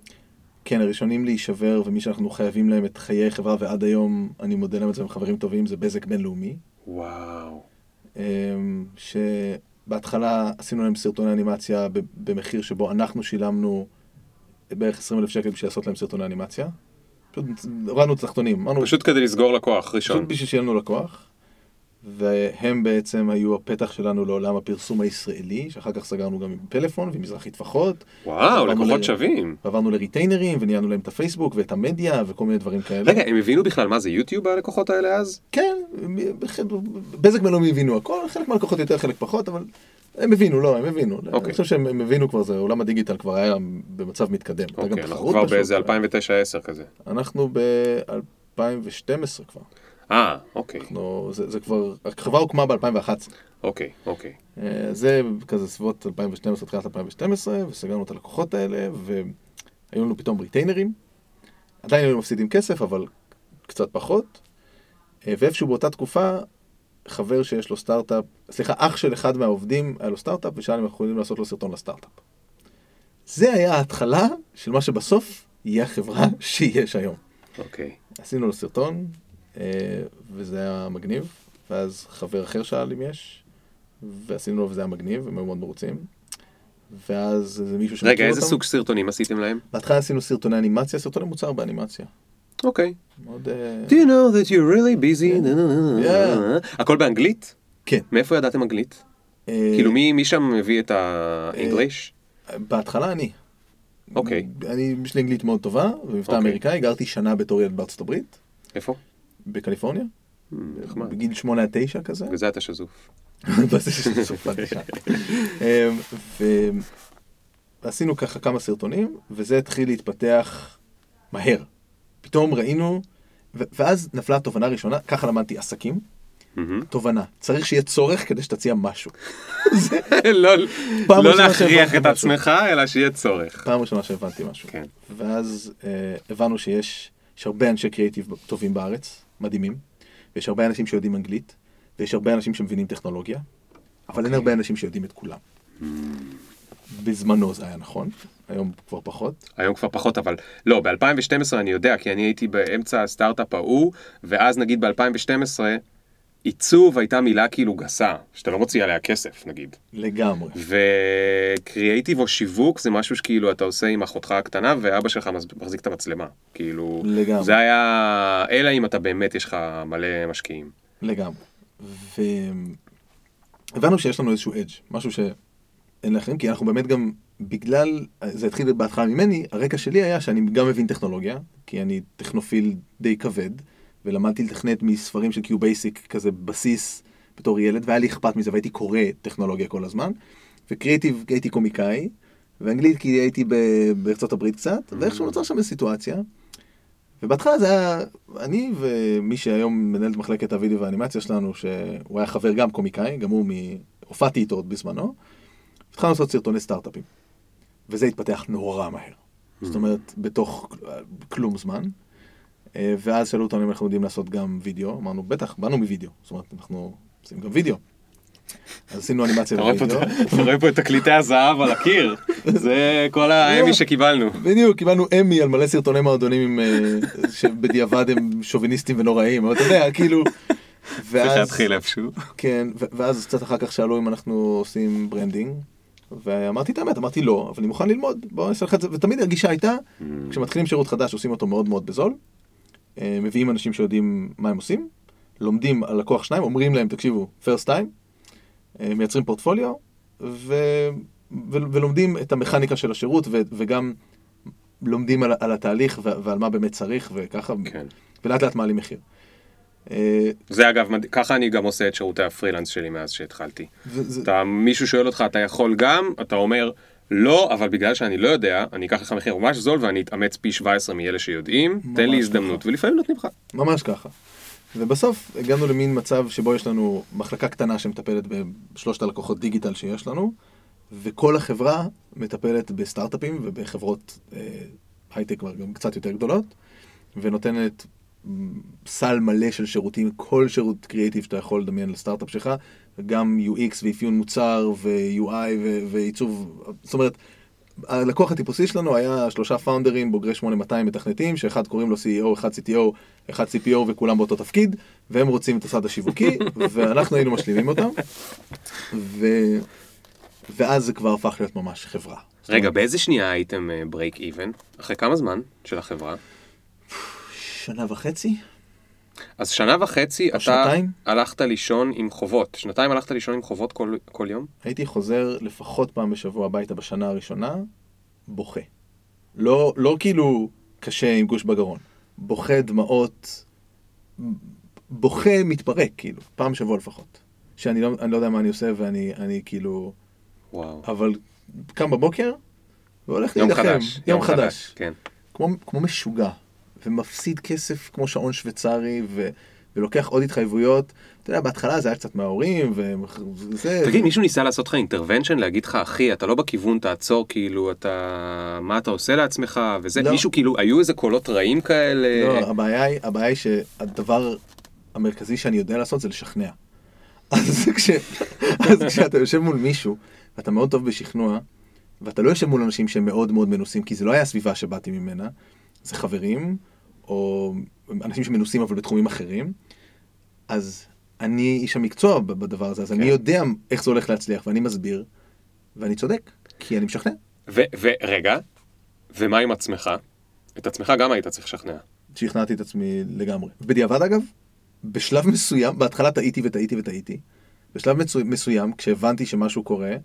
כן, הראשונים להישבר, ומי שאנחנו חייבים להם את חיי חברה, ועד היום אני מודה להם את זה, הם חברים טובים, זה בזק בינלאומי. וואו. אמ, שבהתחלה עשינו להם סרטוני אנימציה במחיר שבו אנחנו שילמנו בערך 20 אלף שקל בשביל לעשות להם סרטוני אנימציה. פשוט הורדנו תחתונים. פשוט כדי לסגור לקוח ראשון. פשוט בשביל שיהיה לנו לקוח. והם בעצם היו הפתח שלנו לעולם הפרסום הישראלי, שאחר כך סגרנו גם עם פלאפון ועם מזרחי טפחות. וואו, לקוחות ל... שווים. ועברנו לריטיינרים וניהלנו להם את הפייסבוק ואת המדיה וכל מיני דברים כאלה. רגע, הם הבינו בכלל מה זה יוטיוב הלקוחות האלה אז? כן, בזק בינלאומי הבינו הכל, חלק מהלקוחות יותר, חלק פחות, אבל הם הבינו, לא, הם הבינו. Okay. אני אוקיי. חושב שהם הבינו כבר, זה עולם הדיגיטל כבר היה במצב מתקדם. Okay, אוקיי, אנחנו כבר באיזה 2009-2010 כזה. אנחנו ב-2012 כבר. אה, אוקיי. אנחנו, זה, זה כבר, החברה הוקמה ב-2011. אוקיי, אוקיי. אה, זה כזה סביבות 2012, תחילת 2012, וסגרנו את הלקוחות האלה, והיו לנו פתאום ריטיינרים. עדיין היינו מפסידים כסף, אבל קצת פחות. אה, ואיפשהו באותה תקופה חבר שיש לו סטארט-אפ, סליחה, אח של אחד מהעובדים היה לו סטארט-אפ, ושאל אם אנחנו יכולים לעשות לו סרטון לסטארט-אפ. זה היה ההתחלה של מה שבסוף יהיה החברה שיש היום. אוקיי. Okay. עשינו לו סרטון, אה, וזה היה מגניב, ואז חבר אחר שאל אם יש, ועשינו לו וזה היה מגניב, הם היו מאוד מרוצים. ואז זה מישהו שמכיר אותם. רגע, איזה סוג סרטונים עשיתם להם? בהתחלה עשינו סרטוני אנימציה, סרטוני מוצר באנימציה. אוקיי. מאוד... אה, Do you know that you're really busy? הכל באנגלית? כן. מאיפה ידעתם אנגלית? אה, כאילו מי שם מביא את האנגליש? אה, בהתחלה אני. אוקיי. אני, יש לי אנגלית מאוד טובה, במבטא אוקיי. אמריקאי, גרתי שנה בתור ילד בארצות הברית. איפה? בקליפורניה. נחמד. בגיל שמונה עד תשע כזה. וזה אתה שזוף. ועשינו ככה כמה סרטונים, וזה התחיל להתפתח מהר. פתאום ראינו, ואז נפלה התובנה הראשונה, ככה למדתי עסקים. תובנה, צריך שיהיה צורך כדי שתציע משהו. לא, לא להכריח את עצמך, אלא שיהיה צורך. פעם ראשונה שהבנתי משהו. כן. ואז אה, הבנו שיש הרבה אנשי קריאיטיב טובים בארץ, מדהימים, ויש הרבה אנשים שיודעים אנגלית, ויש הרבה אנשים שמבינים טכנולוגיה, אבל אין הרבה אנשים שיודעים את כולם. בזמנו זה היה נכון, היום כבר פחות. היום כבר פחות, אבל לא, ב-2012 אני יודע, כי אני הייתי באמצע הסטארט-אפ ההוא, ואז נגיד ב-2012, עיצוב הייתה מילה כאילו גסה, שאתה לא מוציא עליה כסף נגיד. לגמרי. וקריאייטיב או שיווק זה משהו שכאילו אתה עושה עם אחותך הקטנה ואבא שלך מחזיק את המצלמה. כאילו, לגמרי. זה היה, אלא אם אתה באמת יש לך מלא משקיעים. לגמרי. והבנו שיש לנו איזשהו edge, משהו ש... אין לאחרים, כי אנחנו באמת גם, בגלל, זה התחיל בהתחלה ממני, הרקע שלי היה שאני גם מבין טכנולוגיה, כי אני טכנופיל די כבד, ולמדתי לתכנת מספרים של QBasic כזה בסיס בתור ילד, והיה לי אכפת מזה והייתי קורא טכנולוגיה כל הזמן, וקריאיטיב הייתי קומיקאי, ואנגלית כי הייתי בארצות הברית קצת, mm-hmm. ואיכשהו נוצר שם סיטואציה. ובהתחלה זה היה אני ומי שהיום מנהל את מחלקת הוידאו והאנימציה שלנו, שהוא היה חבר גם קומיקאי, גם הוא מ... הופעתי איתו עוד בזמנו. התחלנו לעשות סרטוני סטארט-אפים. וזה התפתח נורא מהר. Mm. זאת אומרת, בתוך כלום זמן. אה, ואז שאלו אותנו אם אנחנו יודעים לעשות גם וידאו, אמרנו, בטח, באנו מווידאו. זאת אומרת, אנחנו עושים גם וידאו. אז עשינו אנימציה בווידאו. אתה רואה פה את תקליטי הזהב על הקיר, זה כל ה Emmy שקיבלנו. בדיוק, קיבלנו Emmy על מלא סרטוני מועדונים אה, שבדיעבד הם שוביניסטים ונוראים, אבל אתה יודע, כאילו, צריך להתחיל איפשהו. כן, ואז קצת אחר כך שאלו אם אנחנו עושים branding, ואמרתי את האמת, אמרתי לא, אבל אני מוכן ללמוד, בוא נעשה לך את זה, ותמיד הגישה הייתה, mm. כשמתחילים שירות חדש עושים אותו מאוד מאוד בזול, אה, מביאים אנשים שיודעים מה הם עושים, לומדים על לקוח שניים, אומרים להם, תקשיבו, first time, אה, מייצרים פורטפוליו, ו... ו... ולומדים את המכניקה של השירות, ו... וגם לומדים על, על התהליך ו... ועל מה באמת צריך, וככה, כן. ולאט לאט מעלים מחיר. אה, זה אגב, ככה אני גם עושה את שירותי הפרילנס שלי מאז שהתחלתי. זה... אתה, מישהו שואל אותך, אתה יכול גם, אתה אומר, לא, אבל בגלל שאני לא יודע, אני אקח לך מחיר ממש זול ואני אתאמץ פי 17 מאלה שיודעים, תן לי הזדמנות, ככה. ולפעמים נותנים לך. ממש ככה. ובסוף הגענו למין מצב שבו יש לנו מחלקה קטנה שמטפלת בשלושת הלקוחות דיגיטל שיש לנו, וכל החברה מטפלת בסטארט-אפים ובחברות אה, הייטק גם קצת יותר גדולות, ונותנת סל מלא של שירותים, כל שירות קריאיטיב שאתה יכול לדמיין לסטארט-אפ שלך, גם UX ואפיון מוצר ו-UI ועיצוב, זאת אומרת, הלקוח הטיפוסי שלנו היה שלושה פאונדרים בוגרי 8200 מתכנתים, שאחד קוראים לו CEO, אחד CTO, אחד CPO וכולם באותו תפקיד, והם רוצים את הצד השיווקי, ואנחנו היינו משלימים אותם, ו... ואז זה כבר הפך להיות ממש חברה. רגע, באיזה שנייה הייתם ברייק uh, איבן? אחרי כמה זמן של החברה? שנה וחצי. אז שנה וחצי אתה שנתיים? הלכת לישון עם חובות. שנתיים הלכת לישון עם חובות כל, כל יום? הייתי חוזר לפחות פעם בשבוע הביתה בשנה הראשונה, בוכה. לא, לא כאילו קשה עם גוש בגרון. בוכה דמעות, בוכה מתפרק, כאילו, פעם בשבוע לפחות. שאני לא, לא יודע מה אני עושה ואני אני, כאילו... וואו. אבל קם בבוקר והולך להילחם. יום חדש. יום. חדש. כן. כמו, כמו משוגע. ומפסיד כסף כמו שעון שוויצרי, ו... ולוקח עוד התחייבויות. אתה יודע, בהתחלה זה היה קצת מההורים, וזה... תגיד, מישהו ניסה לעשות לך אינטרוונשן, להגיד לך, אחי, אתה לא בכיוון, תעצור, כאילו, אתה... מה אתה עושה לעצמך, וזה, לא. מישהו, כאילו, היו איזה קולות רעים כאלה? לא, הבעיה היא, הבעיה היא שהדבר המרכזי שאני יודע לעשות זה לשכנע. אז, כש... אז כשאתה יושב מול מישהו, ואתה מאוד טוב בשכנוע, ואתה לא יושב מול אנשים שהם מאוד מאוד מנוסים, כי זה לא היה הסביבה שבאתי ממנה, זה חברים, או אנשים שמנוסים אבל בתחומים אחרים, אז אני איש המקצוע בדבר הזה, אז כן. אני יודע איך זה הולך להצליח, ואני מסביר, ואני צודק, כי אני משכנע. ורגע, ומה עם עצמך? את עצמך גם היית צריך לשכנע. שכנעתי את עצמי לגמרי. בדיעבד אגב, בשלב מסוים, בהתחלה טעיתי וטעיתי וטעיתי, בשלב מצו, מסוים, כשהבנתי שמשהו קורה,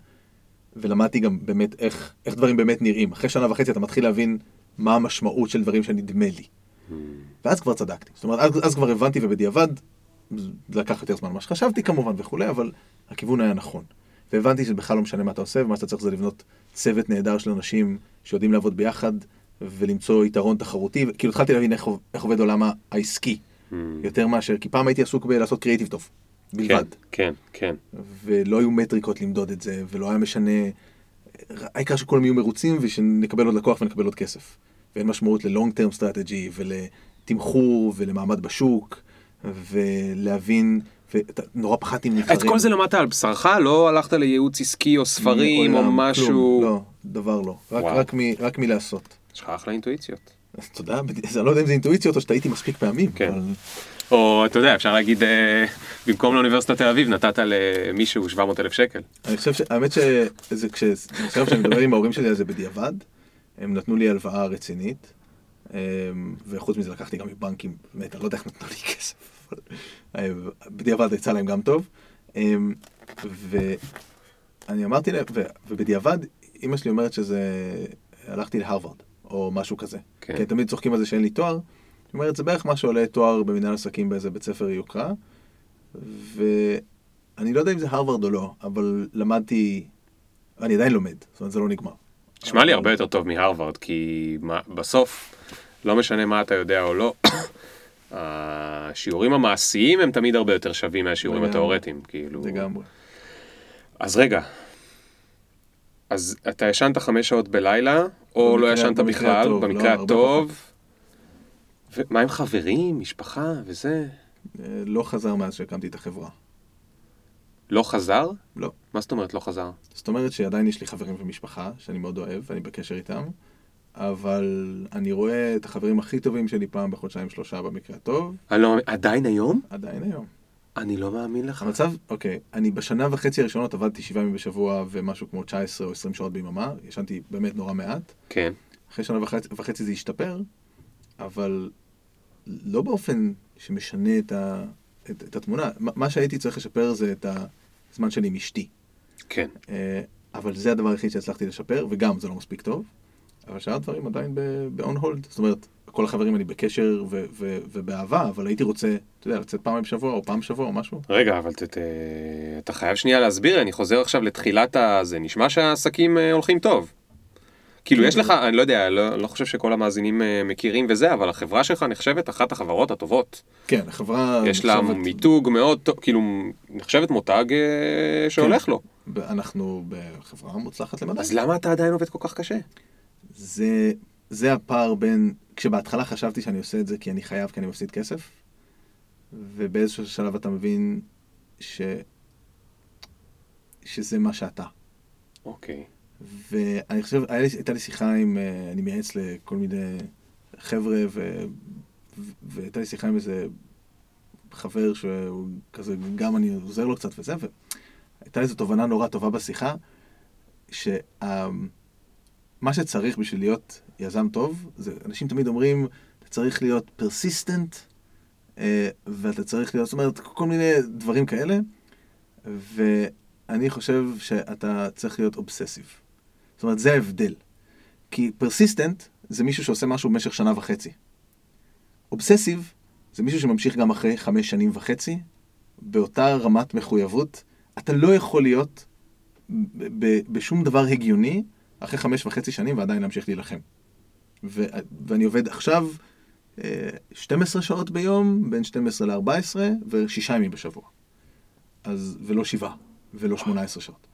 ולמדתי גם באמת איך, איך דברים באמת נראים. אחרי שנה וחצי אתה מתחיל להבין מה המשמעות של דברים שנדמה לי. ואז כבר צדקתי. זאת אומרת, אז, אז כבר הבנתי ובדיעבד, לקח יותר זמן ממה שחשבתי כמובן וכולי, אבל הכיוון היה נכון. והבנתי שזה בכלל לא משנה מה אתה עושה, ומה שאתה צריך זה לבנות צוות נהדר של אנשים שיודעים לעבוד ביחד ולמצוא יתרון תחרותי. כאילו התחלתי להבין איך, איך עובד עולם העסקי, hmm. יותר מאשר, כי פעם הייתי עסוק בלעשות קריאיטיב טוב, בלבד. כן, כן, כן. ולא היו מטריקות למדוד את זה, ולא היה משנה, העיקר שכולם יהיו מרוצים ושנקבל עוד לקוח ונקבל עוד כסף. ואין משמעות ל-long term strategy ולתמחור ולמעמד בשוק ולהבין, ונורא פחדתי ממתחרים. את כל זה למדת על בשרך? לא הלכת לייעוץ עסקי או ספרים או משהו? כלום, לא, דבר לא. רק, רק, מ, רק מלעשות. יש לך אחלה אינטואיציות. תודה, אני לא יודע אם זה אינטואיציות או שטעיתי מספיק פעמים. כן. אבל... או אתה יודע, אפשר להגיד, אה, במקום לאוניברסיטת תל אביב נתת למישהו 700 אלף שקל. אני חושב, האמת שזה, כשאני מדבר עם ההורים שלי על זה בדיעבד, הם נתנו לי הלוואה רצינית, אמ, וחוץ מזה לקחתי גם מבנקים, באמת, אני לא יודע איך נתנו לי כסף, אבל אה, בדיעבד יצא להם גם טוב. אמ, ואני אמרתי להם, ובדיעבד, אימא שלי אומרת שזה, הלכתי להרווארד, או משהו כזה. כן. כי תמיד צוחקים על זה שאין לי תואר. היא אומרת, זה בערך מה שעולה תואר במנהל עסקים באיזה בית ספר יוקרה. ואני לא יודע אם זה הרווארד או לא, אבל למדתי, אני עדיין לומד, זאת אומרת, זה לא נגמר. נשמע לי הרבה יותר טוב מהרווארד, כי בסוף, לא משנה מה אתה יודע או לא, השיעורים המעשיים הם תמיד הרבה יותר שווים מהשיעורים התיאורטיים, כאילו... לגמרי. אז רגע, אז אתה ישנת חמש שעות בלילה, או לא ישנת בכלל, במקרה לא, הטוב? ומה עם חברים, משפחה וזה? אה, לא חזר מאז שהקמתי את החברה. לא חזר? לא. מה זאת אומרת לא חזר? זאת אומרת שעדיין יש לי חברים ומשפחה שאני מאוד אוהב ואני בקשר איתם, אבל אני רואה את החברים הכי טובים שלי פעם בחודשיים שלושה במקרה הטוב. לא, עדיין היום? עדיין היום. אני לא מאמין לך. המצב, אוקיי, אני בשנה וחצי הראשונות עבדתי שבעה ימים בשבוע ומשהו כמו 19 או 20 שעות ביממה, ישנתי באמת נורא מעט. כן. אחרי שנה וחצי, וחצי זה השתפר, אבל לא באופן שמשנה את, ה, את, את התמונה. מה שהייתי צריך לשפר זה את הזמן שלי עם אשתי. כן. אה, אבל זה הדבר היחיד שהצלחתי לשפר, וגם זה לא מספיק טוב. אבל שאר הדברים עדיין ב-on hold. זאת אומרת, כל החברים אני בקשר ו- ו- ובאהבה, אבל הייתי רוצה, אתה יודע, לצאת פעם בשבוע או פעם בשבוע או משהו. רגע, אבל ת, ת, אתה חייב שנייה להסביר, אני חוזר עכשיו לתחילת הזה, נשמע שהעסקים אה, הולכים טוב. כאילו יש לך, אני לא יודע, לא, לא חושב שכל המאזינים אה, מכירים וזה, אבל החברה שלך נחשבת אחת החברות הטובות. כן, החברה... יש לה נחשבת... מיתוג מאוד טוב, כאילו, נחשבת מותג אה, שהולך כן. לו. אנחנו בחברה מוצלחת למדי. אז למה אתה עדיין עובד כל כך קשה? זה, זה הפער בין, כשבהתחלה חשבתי שאני עושה את זה כי אני חייב, כי אני מפסיד כסף, ובאיזשהו שלב אתה מבין ש... שזה מה שאתה. אוקיי. Okay. ואני חושב, הייתה לי שיחה עם, אה, אני מייעץ לכל מיני חבר'ה, ו... והייתה לי שיחה עם איזה חבר שהוא כזה, גם אני עוזר לו קצת וזה, והייתה איזו תובנה נורא טובה בשיחה, שמה שצריך בשביל להיות יזם טוב, זה, אנשים תמיד אומרים, אתה צריך להיות persistent, אה, ואתה צריך להיות, זאת אומרת, כל מיני דברים כאלה, ואני חושב שאתה צריך להיות obsessive. זאת אומרת, זה ההבדל. כי פרסיסטנט זה מישהו שעושה משהו במשך שנה וחצי. אובססיב זה מישהו שממשיך גם אחרי חמש שנים וחצי, באותה רמת מחויבות. אתה לא יכול להיות בשום דבר הגיוני אחרי חמש וחצי שנים ועדיין להמשיך להילחם. ו- ואני עובד עכשיו 12 אה, שעות ביום, בין 12 ל-14, ושישה ימים בשבוע. אז, ולא שבעה, ולא 18 שעות.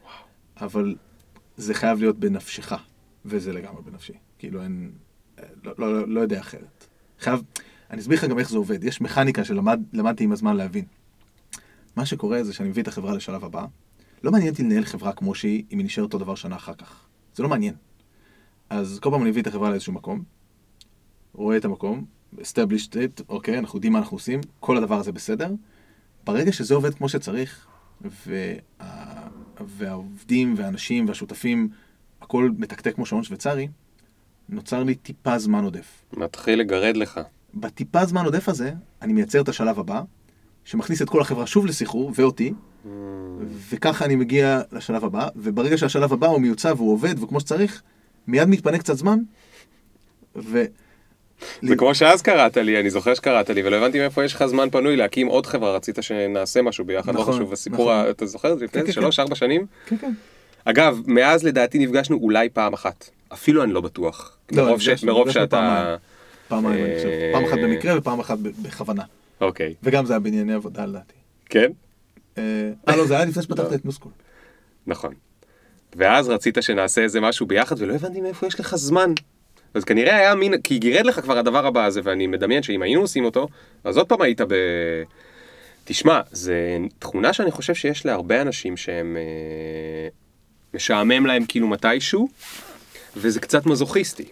אבל זה חייב להיות בנפשך, וזה לגמרי בנפשי. כאילו אין, לא, לא, לא, לא יודע אחרת. חייב, אני אסביר לך גם איך זה עובד. יש מכניקה שלמדתי שלמד, עם הזמן להבין. מה שקורה זה שאני מביא את החברה לשלב הבא. לא מעניין אותי לנהל חברה כמו שהיא, אם היא נשארת אותו דבר שנה אחר כך. זה לא מעניין. אז כל פעם אני מביא את החברה לאיזשהו מקום, רואה את המקום, established it, אוקיי, אנחנו יודעים מה אנחנו עושים, כל הדבר הזה בסדר. ברגע שזה עובד כמו שצריך, וה... והעובדים והאנשים והשותפים, הכל מתקתק כמו שעון שוויצרי, נוצר לי טיפה זמן עודף. מתחיל לגרד לך. בטיפה זמן עודף הזה, אני מייצר את השלב הבא, שמכניס את כל החברה שוב לסחרור, ואותי, mm. וככה אני מגיע לשלב הבא, וברגע שהשלב הבא הוא מיוצב והוא עובד וכמו שצריך, מיד מתפנה קצת זמן, ו... זה כמו שאז קראת לי, אני זוכר שקראת לי, ולא הבנתי מאיפה יש לך זמן פנוי להקים עוד חברה, רצית שנעשה משהו ביחד, לא נכון, חשוב, הסיפור, נכון. אתה זוכר לפני כן, כן, שלוש, כן. ארבע שנים? כן, כן. אגב, מאז לדעתי נפגשנו אולי פעם אחת, אפילו אני לא בטוח, לא, מרוב שאתה... פעמיים, אני חושב, אה, פעם אחת במקרה ופעם אחת בכוונה. אוקיי. וגם זה היה בענייני עבודה לדעתי. כן? אה, אה לא, זה היה לפני שפתחת את נוסקול. נכון. ואז רצית שנעשה איזה משהו ביחד, ולא הבנתי מאיפה יש לך זמן. אז כנראה היה מין, כי גירד לך כבר הדבר הבא הזה, ואני מדמיין שאם היינו עושים אותו, אז עוד פעם היית ב... תשמע, זה תכונה שאני חושב שיש להרבה אנשים שהם... אה, משעמם להם כאילו מתישהו, וזה קצת מזוכיסטי,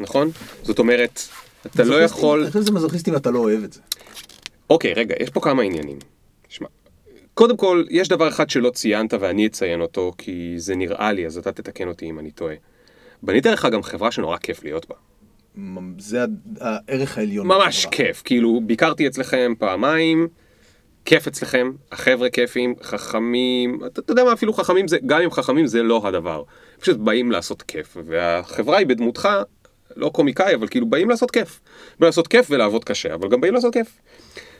נכון? זאת אומרת, אתה לא יכול... אני חושב שזה מזוכיסטי אם אתה לא אוהב את זה. אוקיי, רגע, יש פה כמה עניינים. תשמע, קודם כל, יש דבר אחד שלא ציינת ואני אציין אותו, כי זה נראה לי, אז אתה תתקן אותי אם אני טועה. בנית לך גם חברה שנורא כיף להיות בה. זה הערך העליון. ממש בחברה. כיף, כאילו ביקרתי אצלכם פעמיים, כיף אצלכם, החבר'ה כיפים, חכמים, אתה, אתה יודע מה אפילו חכמים זה, גם אם חכמים זה לא הדבר, פשוט באים לעשות כיף, והחברה היא בדמותך, לא קומיקאי, אבל כאילו באים לעשות כיף. באים לעשות כיף ולעבוד קשה, אבל גם באים לעשות כיף.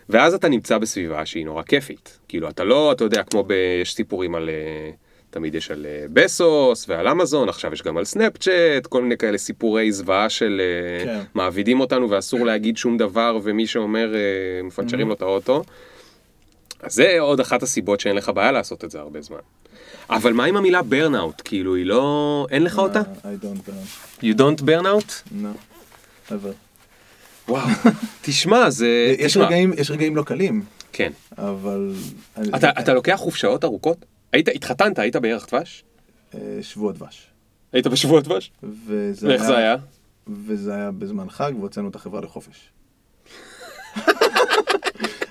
ואז אתה נמצא בסביבה שהיא נורא כיפית, כאילו אתה לא, אתה יודע, כמו ב... יש סיפורים על... Uh, תמיד יש על אה, בסוס ועל אמזון, עכשיו יש גם על סנאפצ'אט, כל מיני כאלה סיפורי זוועה של אה, כן. מעבידים אותנו ואסור להגיד שום דבר ומי שאומר אה, מפנצ'רים mm-hmm. לו את האוטו. אז זה עוד אחת הסיבות שאין לך בעיה לעשות את זה הרבה זמן. אבל מה עם המילה ברנאוט? כאילו היא לא... אין לך אותה? I don't burn. You don't burn out? No, ever. וואו, תשמע, זה... יש רגעים, יש רגעים לא קלים. כן. אבל... אתה, אתה לוקח חופשאות ארוכות? היית, התחתנת, היית בערך דבש? אה, שבוע דבש. היית בשבוע דבש? ואיך זה היה? וזה היה בזמן חג, והוצאנו את החברה לחופש.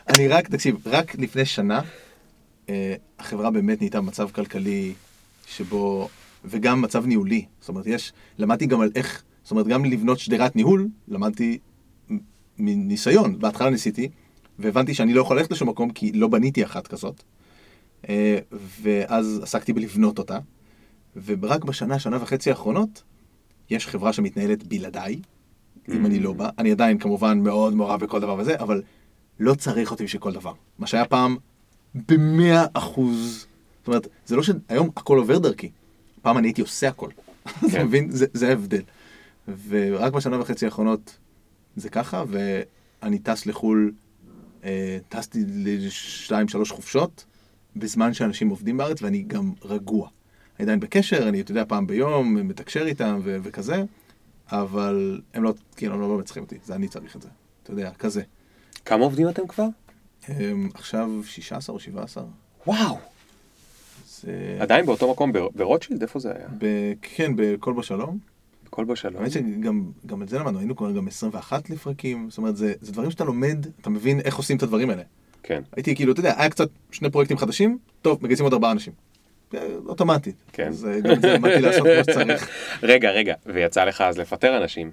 אני רק, תקשיב, רק לפני שנה, אה, החברה באמת נהייתה במצב כלכלי שבו, וגם מצב ניהולי. זאת אומרת, יש, למדתי גם על איך, זאת אומרת, גם לבנות שדרת ניהול, למדתי מניסיון. בהתחלה ניסיתי, והבנתי שאני לא יכול ללכת לשום מקום כי לא בניתי אחת כזאת. אה, ואז עסקתי בלבנות אותה. ורק בשנה, שנה וחצי האחרונות, יש חברה שמתנהלת בלעדיי, אם אני לא בא. אני עדיין כמובן מאוד מעורב בכל דבר וזה, אבל לא צריך אותי בשביל כל דבר. מה שהיה פעם במאה אחוז. זאת אומרת, זה לא שהיום הכל עובר דרכי. פעם אני הייתי עושה הכל. אתה כן. מבין? זה ההבדל. ורק בשנה וחצי האחרונות זה ככה, ואני טס לחו"ל, אה, טסתי לשתיים, שלוש חופשות, בזמן שאנשים עובדים בארץ, ואני גם רגוע. אני עדיין בקשר, אני, אתה יודע, פעם ביום מתקשר איתם ו- וכזה, אבל הם לא, כאילו, הם לא באמת צריכים אותי, זה אני צריך את זה. אתה יודע, כזה. כמה עובדים אתם כבר? הם, עכשיו 16 או 17. וואו! זה... עדיין באותו מקום ברוטשילד? איפה זה היה? ב- כן, בכל בשלום. בכל בשלום. האמת שגם את זה למדנו, היינו כבר גם 21 לפרקים, זאת אומרת, זה, זה דברים שאתה לומד, אתה מבין איך עושים את הדברים האלה. כן. הייתי כאילו, אתה יודע, היה קצת שני פרויקטים חדשים, טוב, מגייסים עוד ארבעה אנשים. אוטומטית. כן. אז אה, גם את זה למדתי לעשות כמו שצריך. רגע, רגע, ויצא לך אז לפטר אנשים?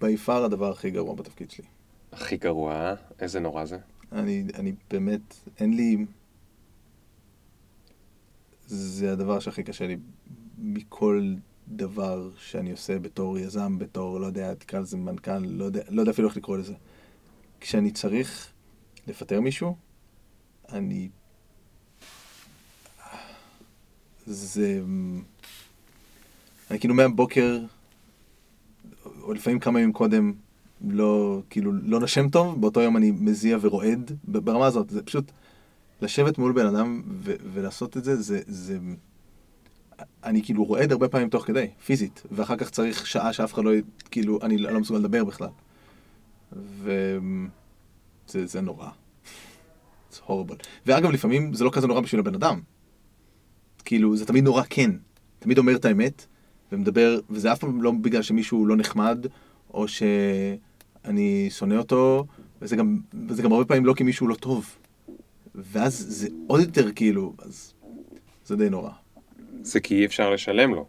ביפר הדבר הכי גרוע בתפקיד שלי. הכי גרוע? איזה נורא זה? אני, אני באמת, אין לי... זה הדבר שהכי קשה לי מכל דבר שאני עושה בתור יזם, בתור, לא יודע, תקרא לזה מנכ"ל, לא יודע, לא יודע אפילו איך לקרוא לזה. כשאני צריך לפטר מישהו, אני... זה... אני כאילו מהבוקר, או לפעמים כמה ימים קודם, לא, כאילו, לא נשם טוב, באותו יום אני מזיע ורועד, ברמה הזאת, זה פשוט לשבת מול בן אדם ו- ולעשות את זה, זה, זה... אני כאילו רועד הרבה פעמים תוך כדי, פיזית, ואחר כך צריך שעה שאף אחד לא, כאילו, אני לא מסוגל לדבר בכלל. וזה זה נורא. זה הורבל. ואגב, לפעמים זה לא כזה נורא בשביל הבן אדם. כאילו, זה תמיד נורא כן. תמיד אומר את האמת, ומדבר, וזה אף פעם לא בגלל שמישהו לא נחמד, או שאני שונא אותו, וזה גם, וזה גם הרבה פעמים לא כי מישהו לא טוב. ואז זה עוד יותר כאילו, אז זה די נורא. זה כי אי אפשר לשלם לו.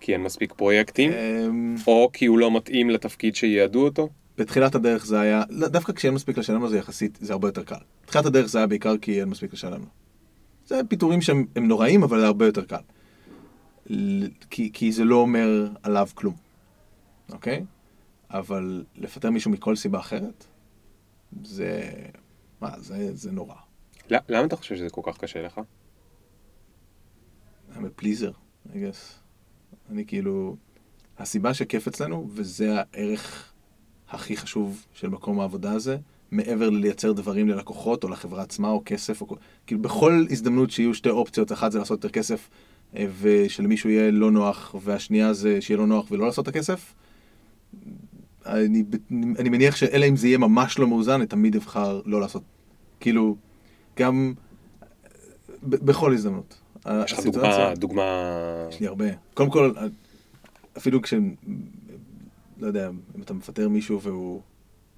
כי אין מספיק פרויקטים? אמ, או כי הוא לא מתאים לתפקיד שייעדו אותו? בתחילת הדרך זה היה, לא, דווקא כשאין מספיק לשלם לו זה יחסית, זה הרבה יותר קל. בתחילת הדרך זה היה בעיקר כי אין מספיק לשלם לו. זה פיטורים שהם נוראים, אבל זה הרבה יותר קל. כי, כי זה לא אומר עליו כלום, אוקיי? אבל לפטר מישהו מכל סיבה אחרת, זה... מה, זה, זה נורא. למה אתה חושב שזה כל כך קשה לך? I'm a pleaser, I guess. אני כאילו... הסיבה שכיף אצלנו, וזה הערך הכי חשוב של מקום העבודה הזה, מעבר ללייצר דברים ללקוחות או לחברה עצמה או כסף, או... כאילו בכל הזדמנות שיהיו שתי אופציות, אחת זה לעשות יותר כסף אה, ושלמישהו יהיה לא נוח, והשנייה זה שיהיה לא נוח ולא לעשות את הכסף, אני, אני מניח שאלא אם זה יהיה ממש לא מאוזן, אני תמיד אבחר לא לעשות. כאילו, גם בכל הזדמנות. יש לך דוגמה, דוגמה... יש לי הרבה. קודם כל, אפילו כש... לא יודע, אם אתה מפטר מישהו והוא...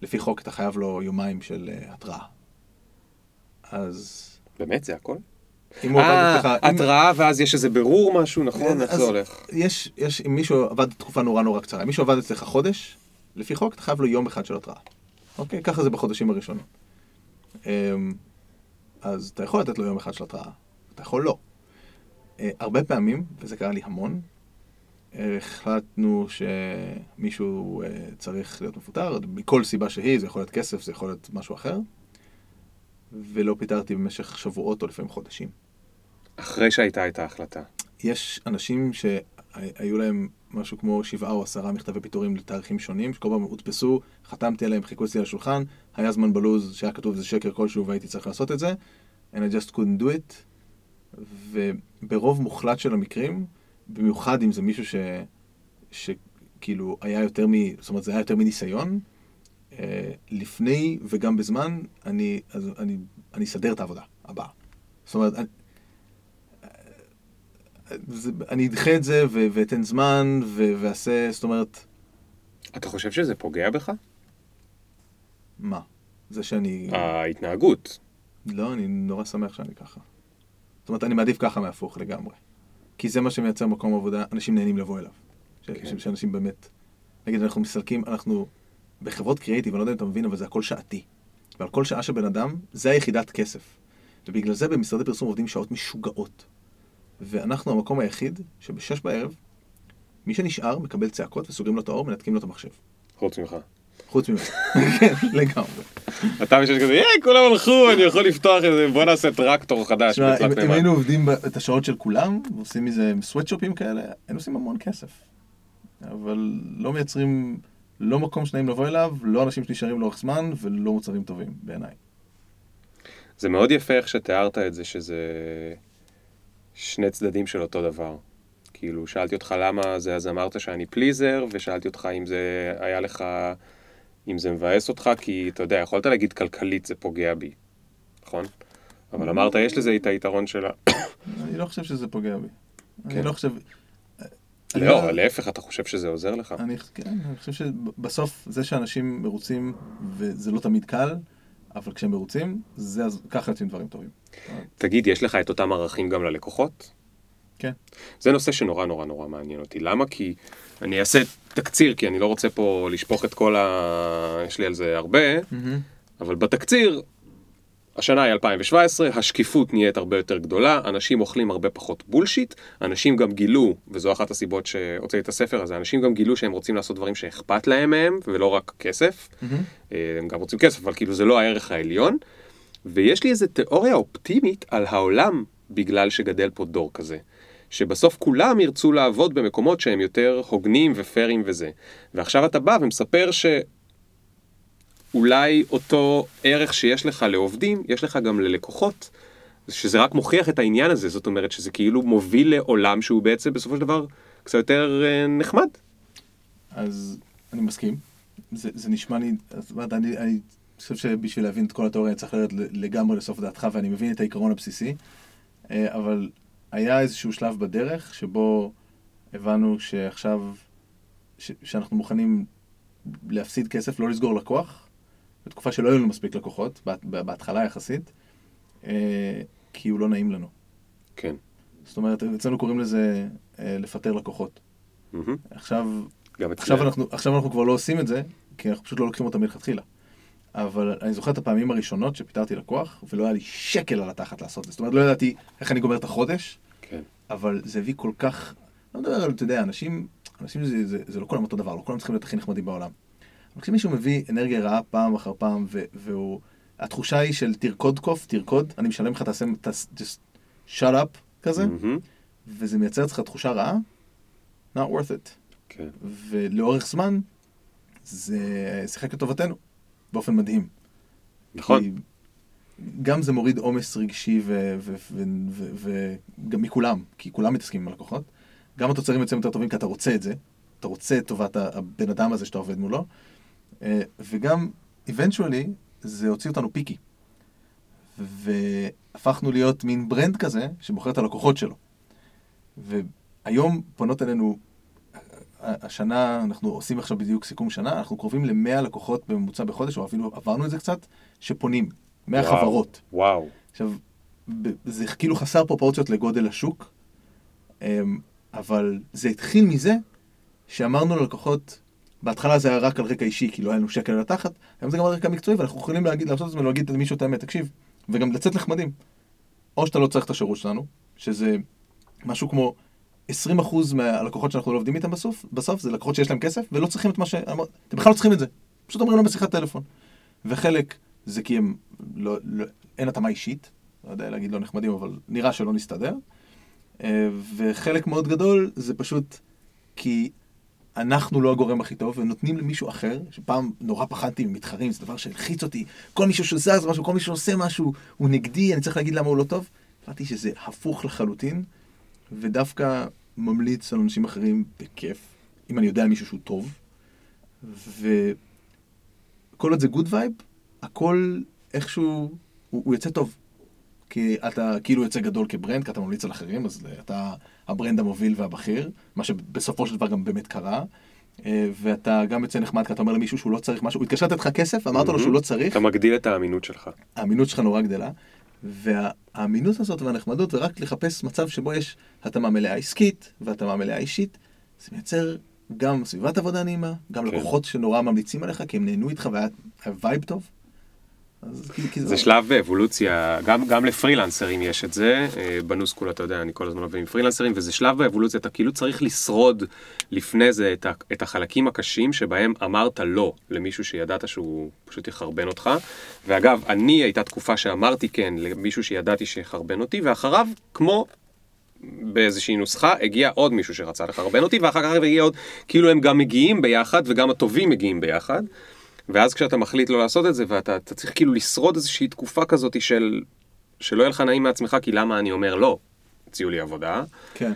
לפי חוק אתה חייב לו יומיים של uh, התראה. אז... באמת? זה הכל? אם הוא עבד אה, אצלך... התראה ואז יש איזה ברור משהו, נכון? איך זה הולך? יש, יש, אם מישהו עבד תקופה נורא נורא קצרה, אם מישהו עבד אצלך חודש, לפי חוק אתה חייב לו יום אחד של התראה. אוקיי? ככה זה בחודשים הראשונים. אמ, אז אתה יכול לתת לו יום אחד של התראה, אתה יכול לא. אה, הרבה פעמים, וזה קרה לי המון, החלטנו שמישהו אה, צריך להיות מפוטר, מכל סיבה שהיא, זה יכול להיות כסף, זה יכול להיות משהו אחר, ולא פיטרתי במשך שבועות או לפעמים חודשים. אחרי שהייתה את ההחלטה. יש אנשים שהיו להם משהו כמו שבעה או עשרה מכתבי פיטורים לתאריכים שונים, שכל פעם הודפסו, חתמתי עליהם, חיכו אצלי על השולחן, היה זמן בלוז שהיה כתוב איזה שקר כלשהו והייתי צריך לעשות את זה, and I just couldn't do it, וברוב מוחלט של המקרים, במיוחד אם זה מישהו ש... שכאילו היה יותר מ... זאת אומרת, זה היה יותר מניסיון, אה, לפני וגם בזמן, אני, אז אני, אני אסדר את העבודה הבאה. זאת אומרת, אני, זה, אני אדחה את זה ו- ואתן זמן ו- ואעשה, זאת אומרת... אתה חושב שזה פוגע בך? מה? זה שאני... ההתנהגות. לא, אני נורא שמח שאני ככה. זאת אומרת, אני מעדיף ככה מהפוך לגמרי. כי זה מה שמייצר מקום עבודה, אנשים נהנים לבוא אליו. כן. שאנשים באמת... נגיד, אנחנו מסלקים, אנחנו בחברות קריאיטיב, אני לא יודע אם אתה מבין, אבל זה הכל שעתי. ועל כל שעה של בן אדם, זה היחידת כסף. ובגלל זה במשרדי פרסום עובדים שעות משוגעות. ואנחנו המקום היחיד שבשש בערב, מי שנשאר מקבל צעקות וסוגרים לו את האור, מנתקים לו את המחשב. חוץ ממך. חוץ כן, לגמרי. אתה בשש כזה, יאי, כולם הלכו, אני יכול לפתוח את זה, בוא נעשה טרקטור חדש. אם היינו עובדים את השעות של כולם, ועושים מזה סוואטשופים כאלה, היינו עושים המון כסף. אבל לא מייצרים, לא מקום שנעים לבוא אליו, לא אנשים שנשארים לאורך זמן, ולא מוצרים טובים, בעיניי. זה מאוד יפה איך שתיארת את זה, שזה שני צדדים של אותו דבר. כאילו, שאלתי אותך למה זה, אז אמרת שאני פליזר, ושאלתי אותך אם זה היה לך, אם זה מבאס אותך, כי אתה יודע, יכולת להגיד כלכלית זה פוגע בי, נכון? אבל אמרת, יש לזה את היתרון שלה. אני לא חושב שזה פוגע בי. אני כן. לא חושב... לא, לא, להפך, אתה חושב שזה עוזר לך? אני, כן, אני חושב שבסוף זה שאנשים מרוצים, וזה לא תמיד קל, אבל כשהם מרוצים, זה, ככה יוצאים דברים טובים. תגיד, יש לך את אותם ערכים גם ללקוחות? כן. זה נושא שנורא נורא נורא מעניין אותי. למה? כי אני אעשה תקציר, כי אני לא רוצה פה לשפוך את כל ה... יש לי על זה הרבה, mm-hmm. אבל בתקציר השנה היא 2017, השקיפות נהיית הרבה יותר גדולה, אנשים אוכלים הרבה פחות בולשיט, אנשים גם גילו, וזו אחת הסיבות שהוצאתי את הספר הזה, אנשים גם גילו שהם רוצים לעשות דברים שאכפת להם מהם, ולא רק כסף. Mm-hmm. הם גם רוצים כסף, אבל כאילו זה לא הערך העליון. ויש לי איזו תיאוריה אופטימית על העולם בגלל שגדל פה דור כזה. שבסוף כולם ירצו לעבוד במקומות שהם יותר הוגנים ופיירים וזה. ועכשיו אתה בא ומספר ש... אולי אותו ערך שיש לך לעובדים, יש לך גם ללקוחות, שזה רק מוכיח את העניין הזה, זאת אומרת שזה כאילו מוביל לעולם שהוא בעצם בסופו של דבר קצת יותר אה, נחמד. אז אני מסכים, זה, זה נשמע לי, זאת אומרת, אני, אני חושב שבשביל להבין את כל התיאוריה צריך לרדת לגמרי לסוף דעתך, ואני מבין את העיקרון הבסיסי, אה, אבל היה איזשהו שלב בדרך שבו הבנו שעכשיו, ש, שאנחנו מוכנים להפסיד כסף, לא לסגור לקוח, בתקופה שלא היו לנו מספיק לקוחות, בהתחלה יחסית, אה, כי הוא לא נעים לנו. כן. זאת אומרת, אצלנו קוראים לזה אה, לפטר לקוחות. עכשיו, עכשיו, אנחנו, עכשיו אנחנו כבר לא עושים את זה, כי אנחנו פשוט לא לוקחים אותם מלכתחילה. אבל אני זוכר את הפעמים הראשונות שפיטרתי לקוח, ולא היה לי שקל על התחת לעשות את זה. זאת אומרת, לא ידעתי איך אני גומר את החודש, כן. אבל זה הביא כל כך... לא מדבר על, אתה יודע, אנשים, אנשים זה, זה, זה לא כולם אותו דבר, לא כולם צריכים להיות הכי נחמדים בעולם. אבל כשמישהו מביא אנרגיה רעה פעם אחר פעם, והוא... התחושה היא של תרקוד קוף, תרקוד, אני משלם לך, תעשה, just shut up כזה, mm-hmm. וזה מייצר אצלך תחושה רעה, not worth it. כן. ולאורך זמן, זה שיחק לטובתנו, באופן מדהים. נכון. גם זה מוריד עומס רגשי וגם מכולם, כי כולם מתעסקים עם הלקוחות. גם התוצרים יוצאים יותר טובים כי אתה רוצה את זה, אתה רוצה את טובת הבן אדם הזה שאתה עובד מולו, אה, וגם, eventually, זה הוציא אותנו פיקי. והפכנו להיות מין ברנד כזה, שבוחר את הלקוחות שלו. והיום פונות אלינו, השנה, אנחנו עושים עכשיו בדיוק סיכום שנה, אנחנו קרובים ל-100 לקוחות בממוצע בחודש, או אפילו עברנו את זה קצת, שפונים. 100 וואו, חברות. וואו. עכשיו, זה כאילו חסר פרופורציות לגודל השוק, אמ, אבל זה התחיל מזה שאמרנו ללקוחות, בהתחלה זה היה רק על רקע אישי, כי לא היה לנו שקל על התחת, היום זה גם על רקע מקצועי, ואנחנו יכולים להגיד, לעשות את זה ולהגיד למישהו את האמת, תקשיב, וגם לצאת נחמדים. או שאתה לא צריך את השירות שלנו, שזה משהו כמו 20% מהלקוחות שאנחנו לא עובדים איתם בסוף, בסוף זה לקוחות שיש להם כסף, ולא צריכים את מה ש... אתם בכלל לא צריכים את זה. פשוט אומרים להם בשיחת טלפון. וחלק זה כי הם לא, לא, אין התאמה אישית, לא יודע להגיד לא נחמדים, אבל נראה שלא נסתדר. אה, וחלק מאוד גדול זה פשוט כי אנחנו לא הגורם הכי טוב, ונותנים למישהו אחר, שפעם נורא פחדתי ממתחרים, זה דבר שהלחיץ אותי, כל מישהו שזז משהו, כל מישהו שעושה משהו, הוא נגדי, אני צריך להגיד למה הוא לא טוב. הבנתי שזה הפוך לחלוטין, ודווקא ממליץ על אנשים אחרים בכיף, אם אני יודע על מישהו שהוא טוב, וכל עוד זה good vibe, הכל איכשהו, הוא, הוא יוצא טוב. כי אתה כאילו יוצא גדול כ brand, כי אתה ממליץ על אחרים, אז אתה הברנד המוביל והבכיר, מה שבסופו של דבר גם באמת קרה, אה, ואתה גם יוצא נחמד, כי אתה אומר למישהו שהוא לא צריך משהו, הוא התקשר לתת לך כסף, אמרת לו שהוא לא צריך. אתה מגדיל את האמינות שלך. האמינות שלך נורא גדלה, והאמינות הזאת והנחמדות זה רק לחפש מצב שבו יש התאמה מלאה עסקית והתאמה מלאה אישית, זה מייצר גם סביבת עבודה נעימה, גם כן. לקוחות שנורא ממליצים עליך, כי הם נהנו איתך והיה vibe טוב. זה שלב באבולוציה, גם, גם לפרילנסרים יש את זה, אה, בנוסקול אתה יודע, אני כל הזמן עובד עם פרילנסרים, וזה שלב באבולוציה, אתה כאילו צריך לשרוד לפני זה את, ה, את החלקים הקשים שבהם אמרת לא למישהו שידעת שהוא פשוט יחרבן אותך. ואגב, אני הייתה תקופה שאמרתי כן למישהו שידעתי שיחרבן אותי, ואחריו, כמו באיזושהי נוסחה, הגיע עוד מישהו שרצה לחרבן אותי, ואחר כך הגיע עוד, כאילו הם גם מגיעים ביחד, וגם הטובים מגיעים ביחד. ואז כשאתה מחליט לא לעשות את זה, ואתה צריך כאילו לשרוד איזושהי תקופה כזאת של... שלא יהיה לך נעים מעצמך, כי למה אני אומר לא, הציעו לי עבודה. כן.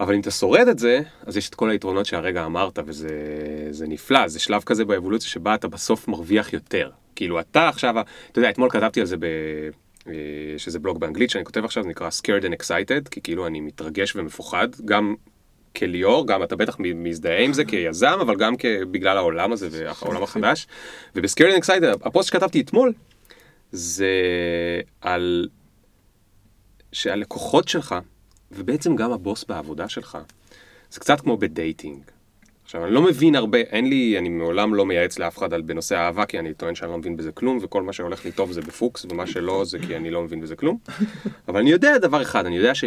אבל אם אתה שורד את זה, אז יש את כל היתרונות שהרגע אמרת, וזה נפלא, זה שלב כזה באבולוציה שבה אתה בסוף מרוויח יותר. כאילו אתה עכשיו, אתה יודע, אתמול כתבתי על זה ב... אה, שזה בלוג באנגלית שאני כותב עכשיו, זה נקרא scared and excited, כי כאילו אני מתרגש ומפוחד, גם כליאור, גם אתה בטח מזדהה עם זה כיזם, אבל גם בגלל העולם הזה והעולם החדש. וב scared and excited, הפוסט שכתבתי אתמול, זה על שהלקוחות שלך, ובעצם גם הבוס בעבודה שלך, זה קצת כמו ב dating. עכשיו, אני לא מבין הרבה, אין לי, אני מעולם לא מייעץ לאף אחד על בנושא אהבה, כי אני טוען שאני לא מבין בזה כלום, וכל מה שהולך לי טוב זה בפוקס, ומה שלא זה כי אני לא מבין בזה כלום. אבל אני יודע דבר אחד, אני יודע ש...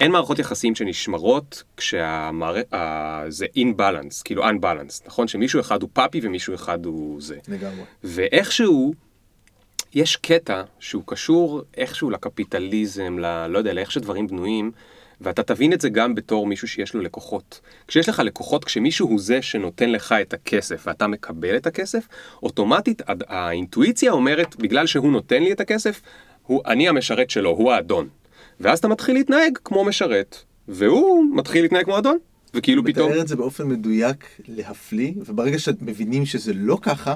אין מערכות יחסים שנשמרות כשזה אין בלנס, כאילו unbalance, נכון? שמישהו אחד הוא פאפי ומישהו אחד הוא זה. לגמרי. ואיכשהו, יש קטע שהוא קשור איכשהו לקפיטליזם, ל... לא יודע, לאיך שדברים בנויים, ואתה תבין את זה גם בתור מישהו שיש לו לקוחות. כשיש לך לקוחות, כשמישהו הוא זה שנותן לך את הכסף ואתה מקבל את הכסף, אוטומטית האינטואיציה אומרת, בגלל שהוא נותן לי את הכסף, הוא, אני המשרת שלו, הוא האדון. ואז אתה מתחיל להתנהג כמו משרת, והוא מתחיל להתנהג כמו אדון, וכאילו פתאום... מתאר את זה באופן מדויק להפליא, וברגע שאת מבינים שזה לא ככה,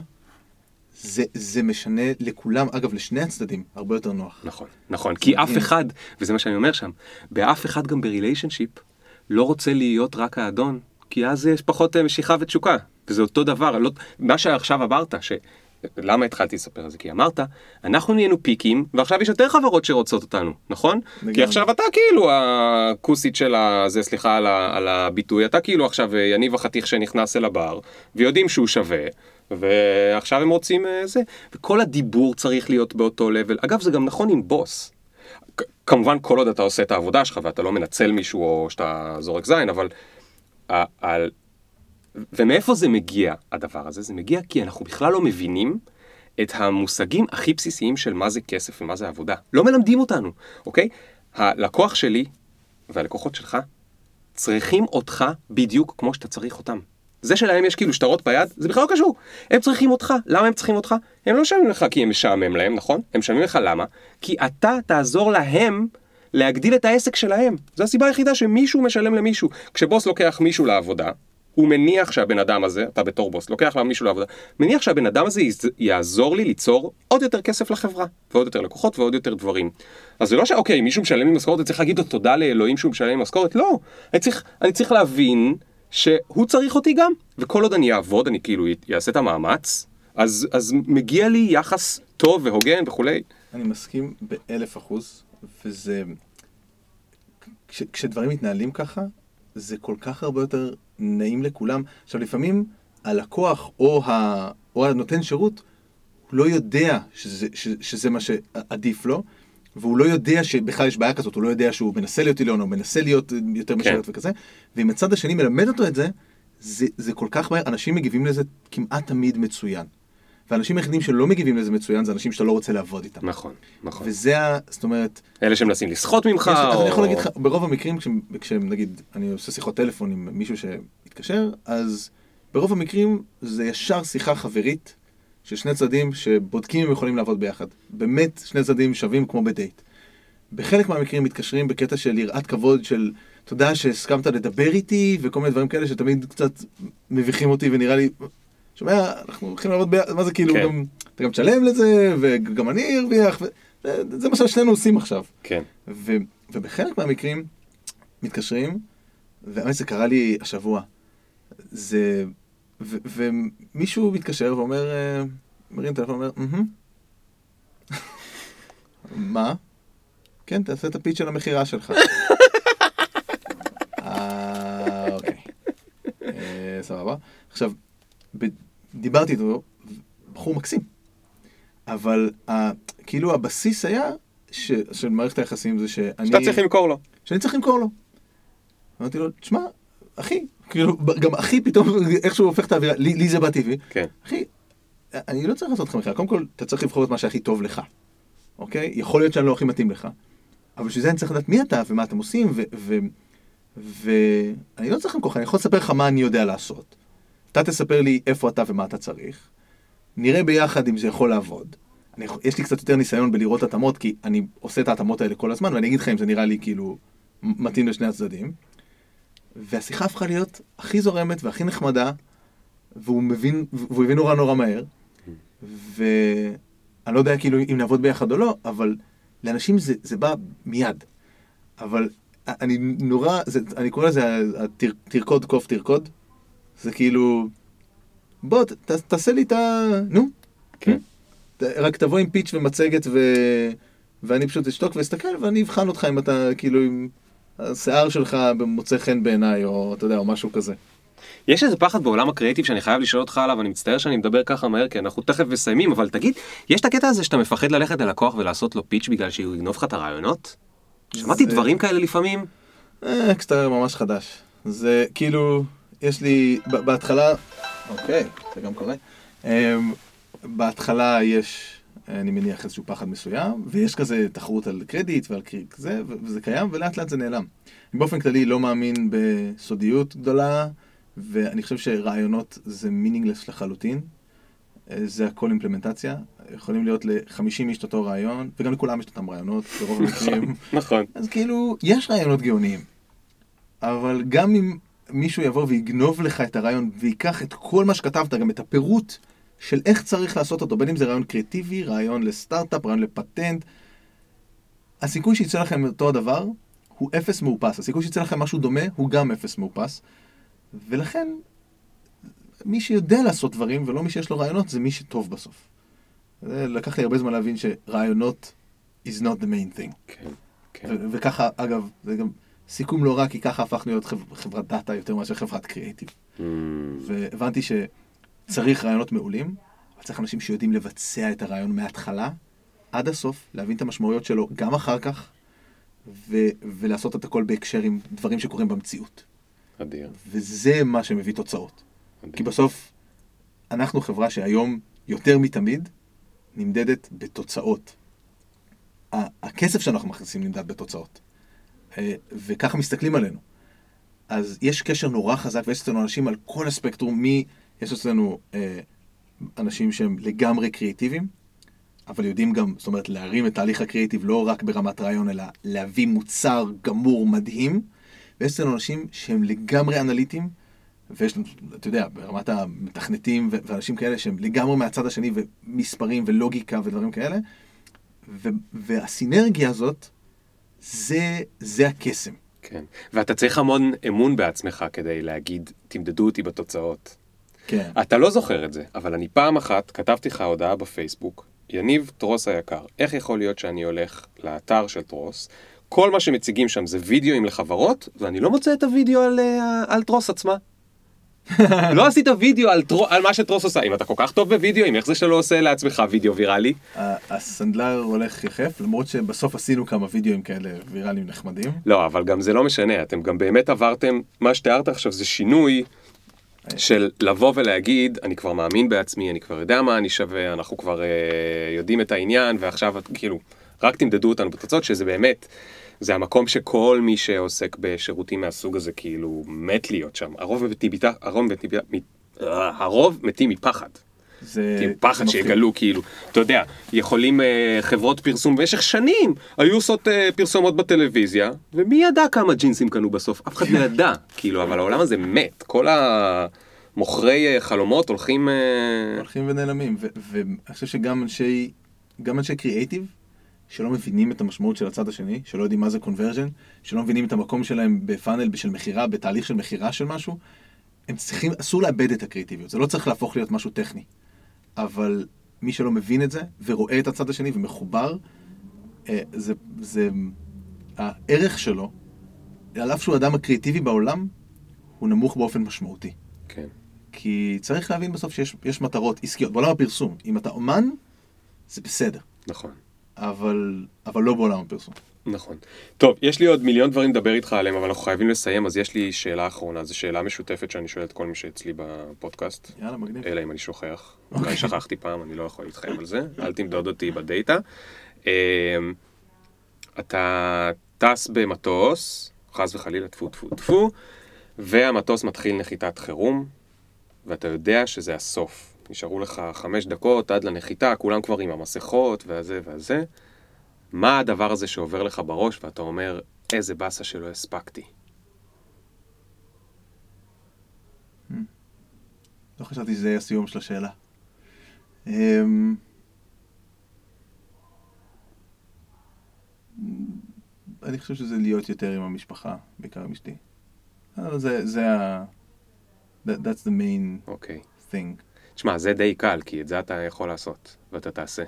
זה, זה משנה לכולם, אגב, לשני הצדדים, הרבה יותר נוח. נכון, נכון, כי אף אחד, וזה מה שאני אומר שם, באף אחד גם בריליישנשיפ לא רוצה להיות רק האדון, כי אז יש פחות אה, משיכה ותשוקה, וזה אותו דבר, לא, מה שעכשיו אמרת, ש... למה התחלתי לספר על זה? כי אמרת, אנחנו נהיינו פיקים, ועכשיו יש יותר חברות שרוצות אותנו, נכון? לגמרי. כי עכשיו אתה כאילו הכוסית של הזה, סליחה על, ה, על הביטוי, אתה כאילו עכשיו יניב החתיך שנכנס אל הבר, ויודעים שהוא שווה, ועכשיו הם רוצים אה, זה, וכל הדיבור צריך להיות באותו לבל. אגב, זה גם נכון עם בוס. כמובן כל עוד אתה עושה את העבודה שלך ואתה לא מנצל מישהו או שאתה זורק זין, אבל על ומאיפה זה מגיע, הדבר הזה? זה מגיע כי אנחנו בכלל לא מבינים את המושגים הכי בסיסיים של מה זה כסף ומה זה עבודה. לא מלמדים אותנו, אוקיי? הלקוח שלי והלקוחות שלך צריכים אותך בדיוק כמו שאתה צריך אותם. זה שלהם יש כאילו שטרות ביד, זה בכלל לא קשור. הם צריכים אותך. למה הם צריכים אותך? הם לא משלמים לך כי הם משעמם להם, נכון? הם משלמים לך למה? כי אתה תעזור להם להגדיל את העסק שלהם. זו הסיבה היחידה שמישהו משלם למישהו. כשבוס לוקח מישהו לעבודה, הוא מניח שהבן אדם הזה, אתה בתור בוס, לוקח לה מישהו לעבודה, מניח שהבן אדם הזה יעזור לי ליצור עוד יותר כסף לחברה, ועוד יותר לקוחות ועוד יותר דברים. אז זה לא שאוקיי, מישהו משלם לי משכורת, אני צריך להגיד לו תודה לאלוהים שהוא משלם לי משכורת, לא. אני צריך, אני צריך להבין שהוא צריך אותי גם, וכל עוד אני אעבוד, אני כאילו אעשה את המאמץ, אז, אז מגיע לי יחס טוב והוגן וכולי. אני מסכים באלף אחוז, וזה... כש, כשדברים מתנהלים ככה, זה כל כך הרבה יותר נעים לכולם. עכשיו, לפעמים הלקוח או, ה, או הנותן שירות, הוא לא יודע שזה, שזה, שזה מה שעדיף לו, והוא לא יודע שבכלל יש בעיה כזאת, הוא לא יודע שהוא מנסה להיות עליון, או מנסה להיות יותר כן. משרת וכזה, ואם הצד השני מלמד אותו את זה, זה, זה כל כך מהר, אנשים מגיבים לזה כמעט תמיד מצוין. והאנשים היחידים שלא מגיבים לזה מצוין זה אנשים שאתה לא רוצה לעבוד איתם. נכון, נכון. וזה ה... זאת אומרת... אלה שמנסים לסחוט ממך, יש, או... אז אני יכול להגיד לך, ברוב המקרים, כשנגיד, אני עושה שיחות טלפון עם מישהו שהתקשר, אז ברוב המקרים זה ישר שיחה חברית של שני צדדים שבודקים אם יכולים לעבוד ביחד. באמת, שני צדדים שווים כמו בדייט. בחלק מהמקרים מתקשרים בקטע של יראת כבוד של תודה שהסכמת לדבר איתי וכל מיני דברים כאלה שתמיד קצת מביכים אותי ונראה לי שומע, אנחנו הולכים לעבוד ביחד, מה זה כאילו, כן. גם, אתה גם תשלם לזה, וגם אני ארוויח, זה, זה מה ששנינו עושים עכשיו. כן. ו, ובחלק מהמקרים מתקשרים, והאמת זה קרה לי השבוע. זה, ו, ומישהו מתקשר ואומר, אה, מרים טלפון ואומר, מה? כן, תעשה את הפיץ של המכירה שלך. אה, אוקיי. אה, סבבה. עכשיו, דיברתי איתו, בחור מקסים. אבל כאילו הבסיס היה של מערכת היחסים זה שאני... שאתה צריך למכור לו. שאני צריך למכור לו. אמרתי לו, תשמע, אחי, כאילו, גם אחי פתאום, איכשהו הופך את האווירה, לי, לי זה בטבעי. כן. אחי, אני לא צריך לעשות לך מכירה, קודם כל, אתה צריך לבחור את מה שהכי טוב לך, אוקיי? יכול להיות שאני לא הכי מתאים לך, אבל בשביל זה אני צריך לדעת מי אתה ומה אתם עושים, ואני לא צריך למכור אני יכול לספר לך מה אני יודע לעשות. אתה תספר לי איפה אתה ומה אתה צריך, נראה ביחד אם זה יכול לעבוד. אני, יש לי קצת יותר ניסיון בלראות התאמות, כי אני עושה את ההתאמות האלה כל הזמן, ואני אגיד לך אם זה נראה לי כאילו מתאים לשני הצדדים. והשיחה הפכה להיות הכי זורמת והכי נחמדה, והוא מבין, והוא הבין נורא נורא מהר. ואני לא יודע כאילו אם נעבוד ביחד או לא, אבל לאנשים זה, זה בא מיד. אבל אני נורא, זה, אני קורא לזה תרקוד קוף תרקוד. זה כאילו, בוא ת, תעשה לי את ה... נו. כן. רק תבוא עם פיץ' ומצגת ו... ואני פשוט אשתוק ואסתכל ואני אבחן אותך אם אתה כאילו עם השיער שלך מוצא חן בעיניי או אתה יודע או משהו כזה. יש איזה פחד בעולם הקריאיטיב שאני חייב לשאול אותך עליו, אני מצטער שאני מדבר ככה מהר, כי אנחנו תכף מסיימים, אבל תגיד, יש את הקטע הזה שאתה מפחד ללכת ללקוח ולעשות לו פיץ' בגלל שהוא יגנוב לך את הרעיונות? שמעתי דברים כאלה לפעמים. אה, כשאתה ממש חדש. זה כאילו, יש לי, בהתחלה, אוקיי, זה גם קורה. אמ, בהתחלה יש, אני מניח, איזשהו פחד מסוים, ויש כזה תחרות על קרדיט ועל זה, וזה קיים, ולאט לאט זה נעלם. אני באופן כללי לא מאמין בסודיות גדולה, ואני חושב שרעיונות זה מינינגלס לחלוטין. זה הכל אימפלמנטציה. יכולים להיות ל-50 איש את אותו רעיון, וגם לכולם יש את אותם רעיונות, ברוב המקרים. נכון. אז כאילו, יש רעיונות גאוניים. אבל גם אם מישהו יבוא ויגנוב לך את הרעיון, ויקח את כל מה שכתבת, גם את הפירוט של איך צריך לעשות אותו, בין אם זה רעיון קריאטיבי, רעיון לסטארט-אפ, רעיון לפטנט. הסיכוי שיצא לכם אותו הדבר הוא אפס מאופס. הסיכוי שיצא לכם משהו דומה הוא גם אפס מאופס. ולכן, מי שיודע לעשות דברים ולא מי שיש לו רעיונות זה מי שטוב בסוף. לקח לי הרבה זמן להבין שרעיונות is not the main thing. כן, כן. וככה, אגב, זה גם סיכום לא רע, כי ככה הפכנו להיות חברת דאטה יותר מאשר חברת קריאיטיב. Mm. והבנתי ש... צריך רעיונות מעולים, אבל צריך אנשים שיודעים לבצע את הרעיון מההתחלה עד הסוף, להבין את המשמעויות שלו גם אחר כך, ו- ולעשות את הכל בהקשר עם דברים שקורים במציאות. אדיר. וזה מה שמביא תוצאות. אדיר. כי בסוף, אנחנו חברה שהיום יותר מתמיד נמדדת בתוצאות. הכסף שאנחנו מכניסים נמדד בתוצאות. אה, וככה מסתכלים עלינו. אז יש קשר נורא חזק, ויש אצלנו אנשים על כל הספקטרום, מ... יש אצלנו אה, אנשים שהם לגמרי קריאיטיביים, אבל יודעים גם, זאת אומרת, להרים את תהליך הקריאיטיב לא רק ברמת רעיון, אלא להביא מוצר גמור מדהים, ויש אצלנו אנשים שהם לגמרי אנליטיים, ויש לנו, אתה יודע, ברמת המתכנתים ואנשים כאלה שהם לגמרי מהצד השני, ומספרים ולוגיקה ודברים כאלה, והסינרגיה הזאת, זה, זה הקסם. כן, ואתה צריך המון אמון בעצמך כדי להגיד, תמדדו אותי בתוצאות. כן. אתה לא זוכר את זה, אבל אני פעם אחת כתבתי לך הודעה בפייסבוק, יניב טרוס היקר, איך יכול להיות שאני הולך לאתר של טרוס, כל מה שמציגים שם זה וידאוים לחברות, ואני לא מוצא את הוידאו על, אה, על טרוס עצמה. לא עשית וידאו על, טרו, על מה שטרוס עושה, אם אתה כל כך טוב בוידאוים, איך זה שלא עושה לעצמך וידאו ויראלי? הסנדלר הולך יחף, למרות שבסוף עשינו כמה וידאוים כאלה ויראליים נחמדים. לא, אבל גם זה לא משנה, אתם גם באמת עברתם, מה שתיארת עכשיו זה שינוי של לבוא ולהגיד, אני כבר מאמין בעצמי, אני כבר יודע מה אני שווה, אנחנו כבר אה, יודעים את העניין, ועכשיו כאילו, רק תמדדו אותנו בתוצאות, שזה באמת, זה המקום שכל מי שעוסק בשירותים מהסוג הזה, כאילו, מת להיות שם. הרוב מתים, הרוב מתים, הרוב מתים מפחד. זה... פחד שיגלו, כאילו, אתה יודע, יכולים אה, חברות פרסום במשך שנים, היו עושות אה, פרסומות בטלוויזיה, ומי ידע כמה ג'ינסים קנו בסוף? אף אחד לא ידע, כאילו, אבל העולם הזה מת, כל המוכרי אה, חלומות הולכים... אה... הולכים ונעלמים, ואני חושב שגם אנשי, גם אנשי קריאייטיב, שלא מבינים את המשמעות של הצד השני, שלא יודעים מה זה קונברג'ן, שלא מבינים את המקום שלהם בפאנל של מכירה, בתהליך של מכירה של משהו, הם צריכים, אסור לאבד את הקריאיטיביות, זה לא צריך להפוך להיות משהו טכני. אבל מי שלא מבין את זה, ורואה את הצד השני ומחובר, אה, זה, זה, הערך שלו, על אף שהוא האדם הקריאיטיבי בעולם, הוא נמוך באופן משמעותי. כן. כי צריך להבין בסוף שיש מטרות עסקיות. בעולם הפרסום, אם אתה אומן, זה בסדר. נכון. אבל, אבל לא בעולם הפרסום. נכון. טוב, יש לי עוד מיליון דברים לדבר איתך עליהם, אבל אנחנו חייבים לסיים, אז יש לי שאלה אחרונה, זו שאלה משותפת שאני שואל את כל מי שאצלי בפודקאסט. יאללה, מגניב. אלא אם אני שוכח. Okay. אולי אוקיי. שכחתי פעם, אני לא יכול להתחייב על זה, אל תמדוד אותי בדאטה. אמ, אתה טס במטוס, חס וחלילה, טפו טפו טפו, והמטוס מתחיל נחיתת חירום, ואתה יודע שזה הסוף. נשארו לך חמש דקות עד לנחיתה, כולם כבר עם המסכות והזה והזה. מה הדבר הזה שעובר לך בראש ואתה אומר, איזה באסה שלא הספקתי? Hmm. לא חשבתי שזה יהיה הסיום של השאלה. אמ, אני חושב שזה להיות יותר עם המשפחה, בעיקר עם אשתי. זה, זה ה... That's the main okay. thing. תשמע, זה די קל, כי את זה אתה יכול לעשות, ואתה תעשה.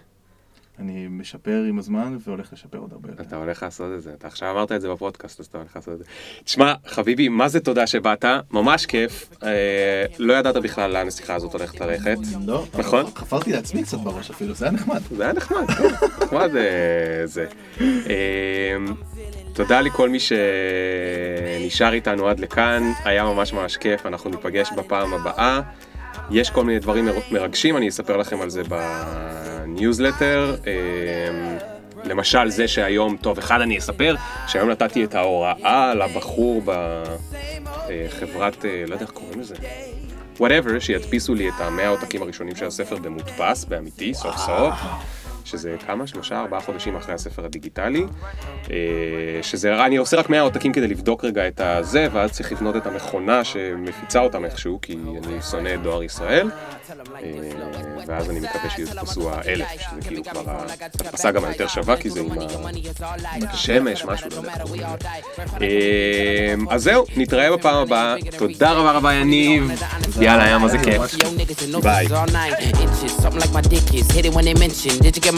אני משפר עם הזמן והולך לשפר עוד הרבה יותר. אתה הולך לעשות את זה, אתה עכשיו אמרת את זה בפודקאסט, אז אתה הולך לעשות את זה. תשמע, חביבי, מה זה תודה שבאת, ממש כיף. אה, לא ידעת בכלל לאן השיחה הזאת הולכת ללכת. לא, נכון? חפרתי לעצמי קצת בראש אפילו, זה היה נחמד. זה היה נחמד, נחמד אה, זה. אה, תודה לכל מי שנשאר איתנו עד לכאן, היה ממש ממש כיף, אנחנו ניפגש בפעם הבאה. יש כל מיני דברים מרגשים, אני אספר לכם על זה בניוזלטר. אמ, למשל זה שהיום, טוב, אחד אני אספר, שהיום נתתי את ההוראה לבחור בחברת, אה, לא יודע איך קוראים לזה, whatever, שידפיסו לי את המאה עותקים הראשונים של הספר במודפס, באמיתי, סוף סוף. שזה כמה? שלושה, ארבעה חודשים אחרי הספר הדיגיטלי. אה, שזה, אני עושה רק 100 עותקים כדי לבדוק רגע את הזה, ואז צריך לבנות את המכונה שמפיצה אותם איכשהו, כי אני שונא את דואר ישראל. אה, ואז אני מקווה שיתפסו האלף, שזה כאילו כבר ההדפסה גם היותר שווה, כי זה עם השמש, משהו, לא יודע. אה, אז זהו, נתראה בפעם הבאה. תודה רבה רבה יניב. יאללה, היה מה זה כיף. ביי.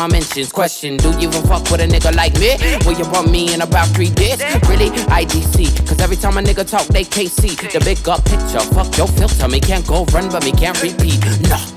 My mentions. Question, do you even fuck with a nigga like me? Will you want me in about three days? Really? IDC. Cause every time a nigga talk, they can't see the big up picture. Fuck your filter, me can't go run, but me can't repeat. Nah.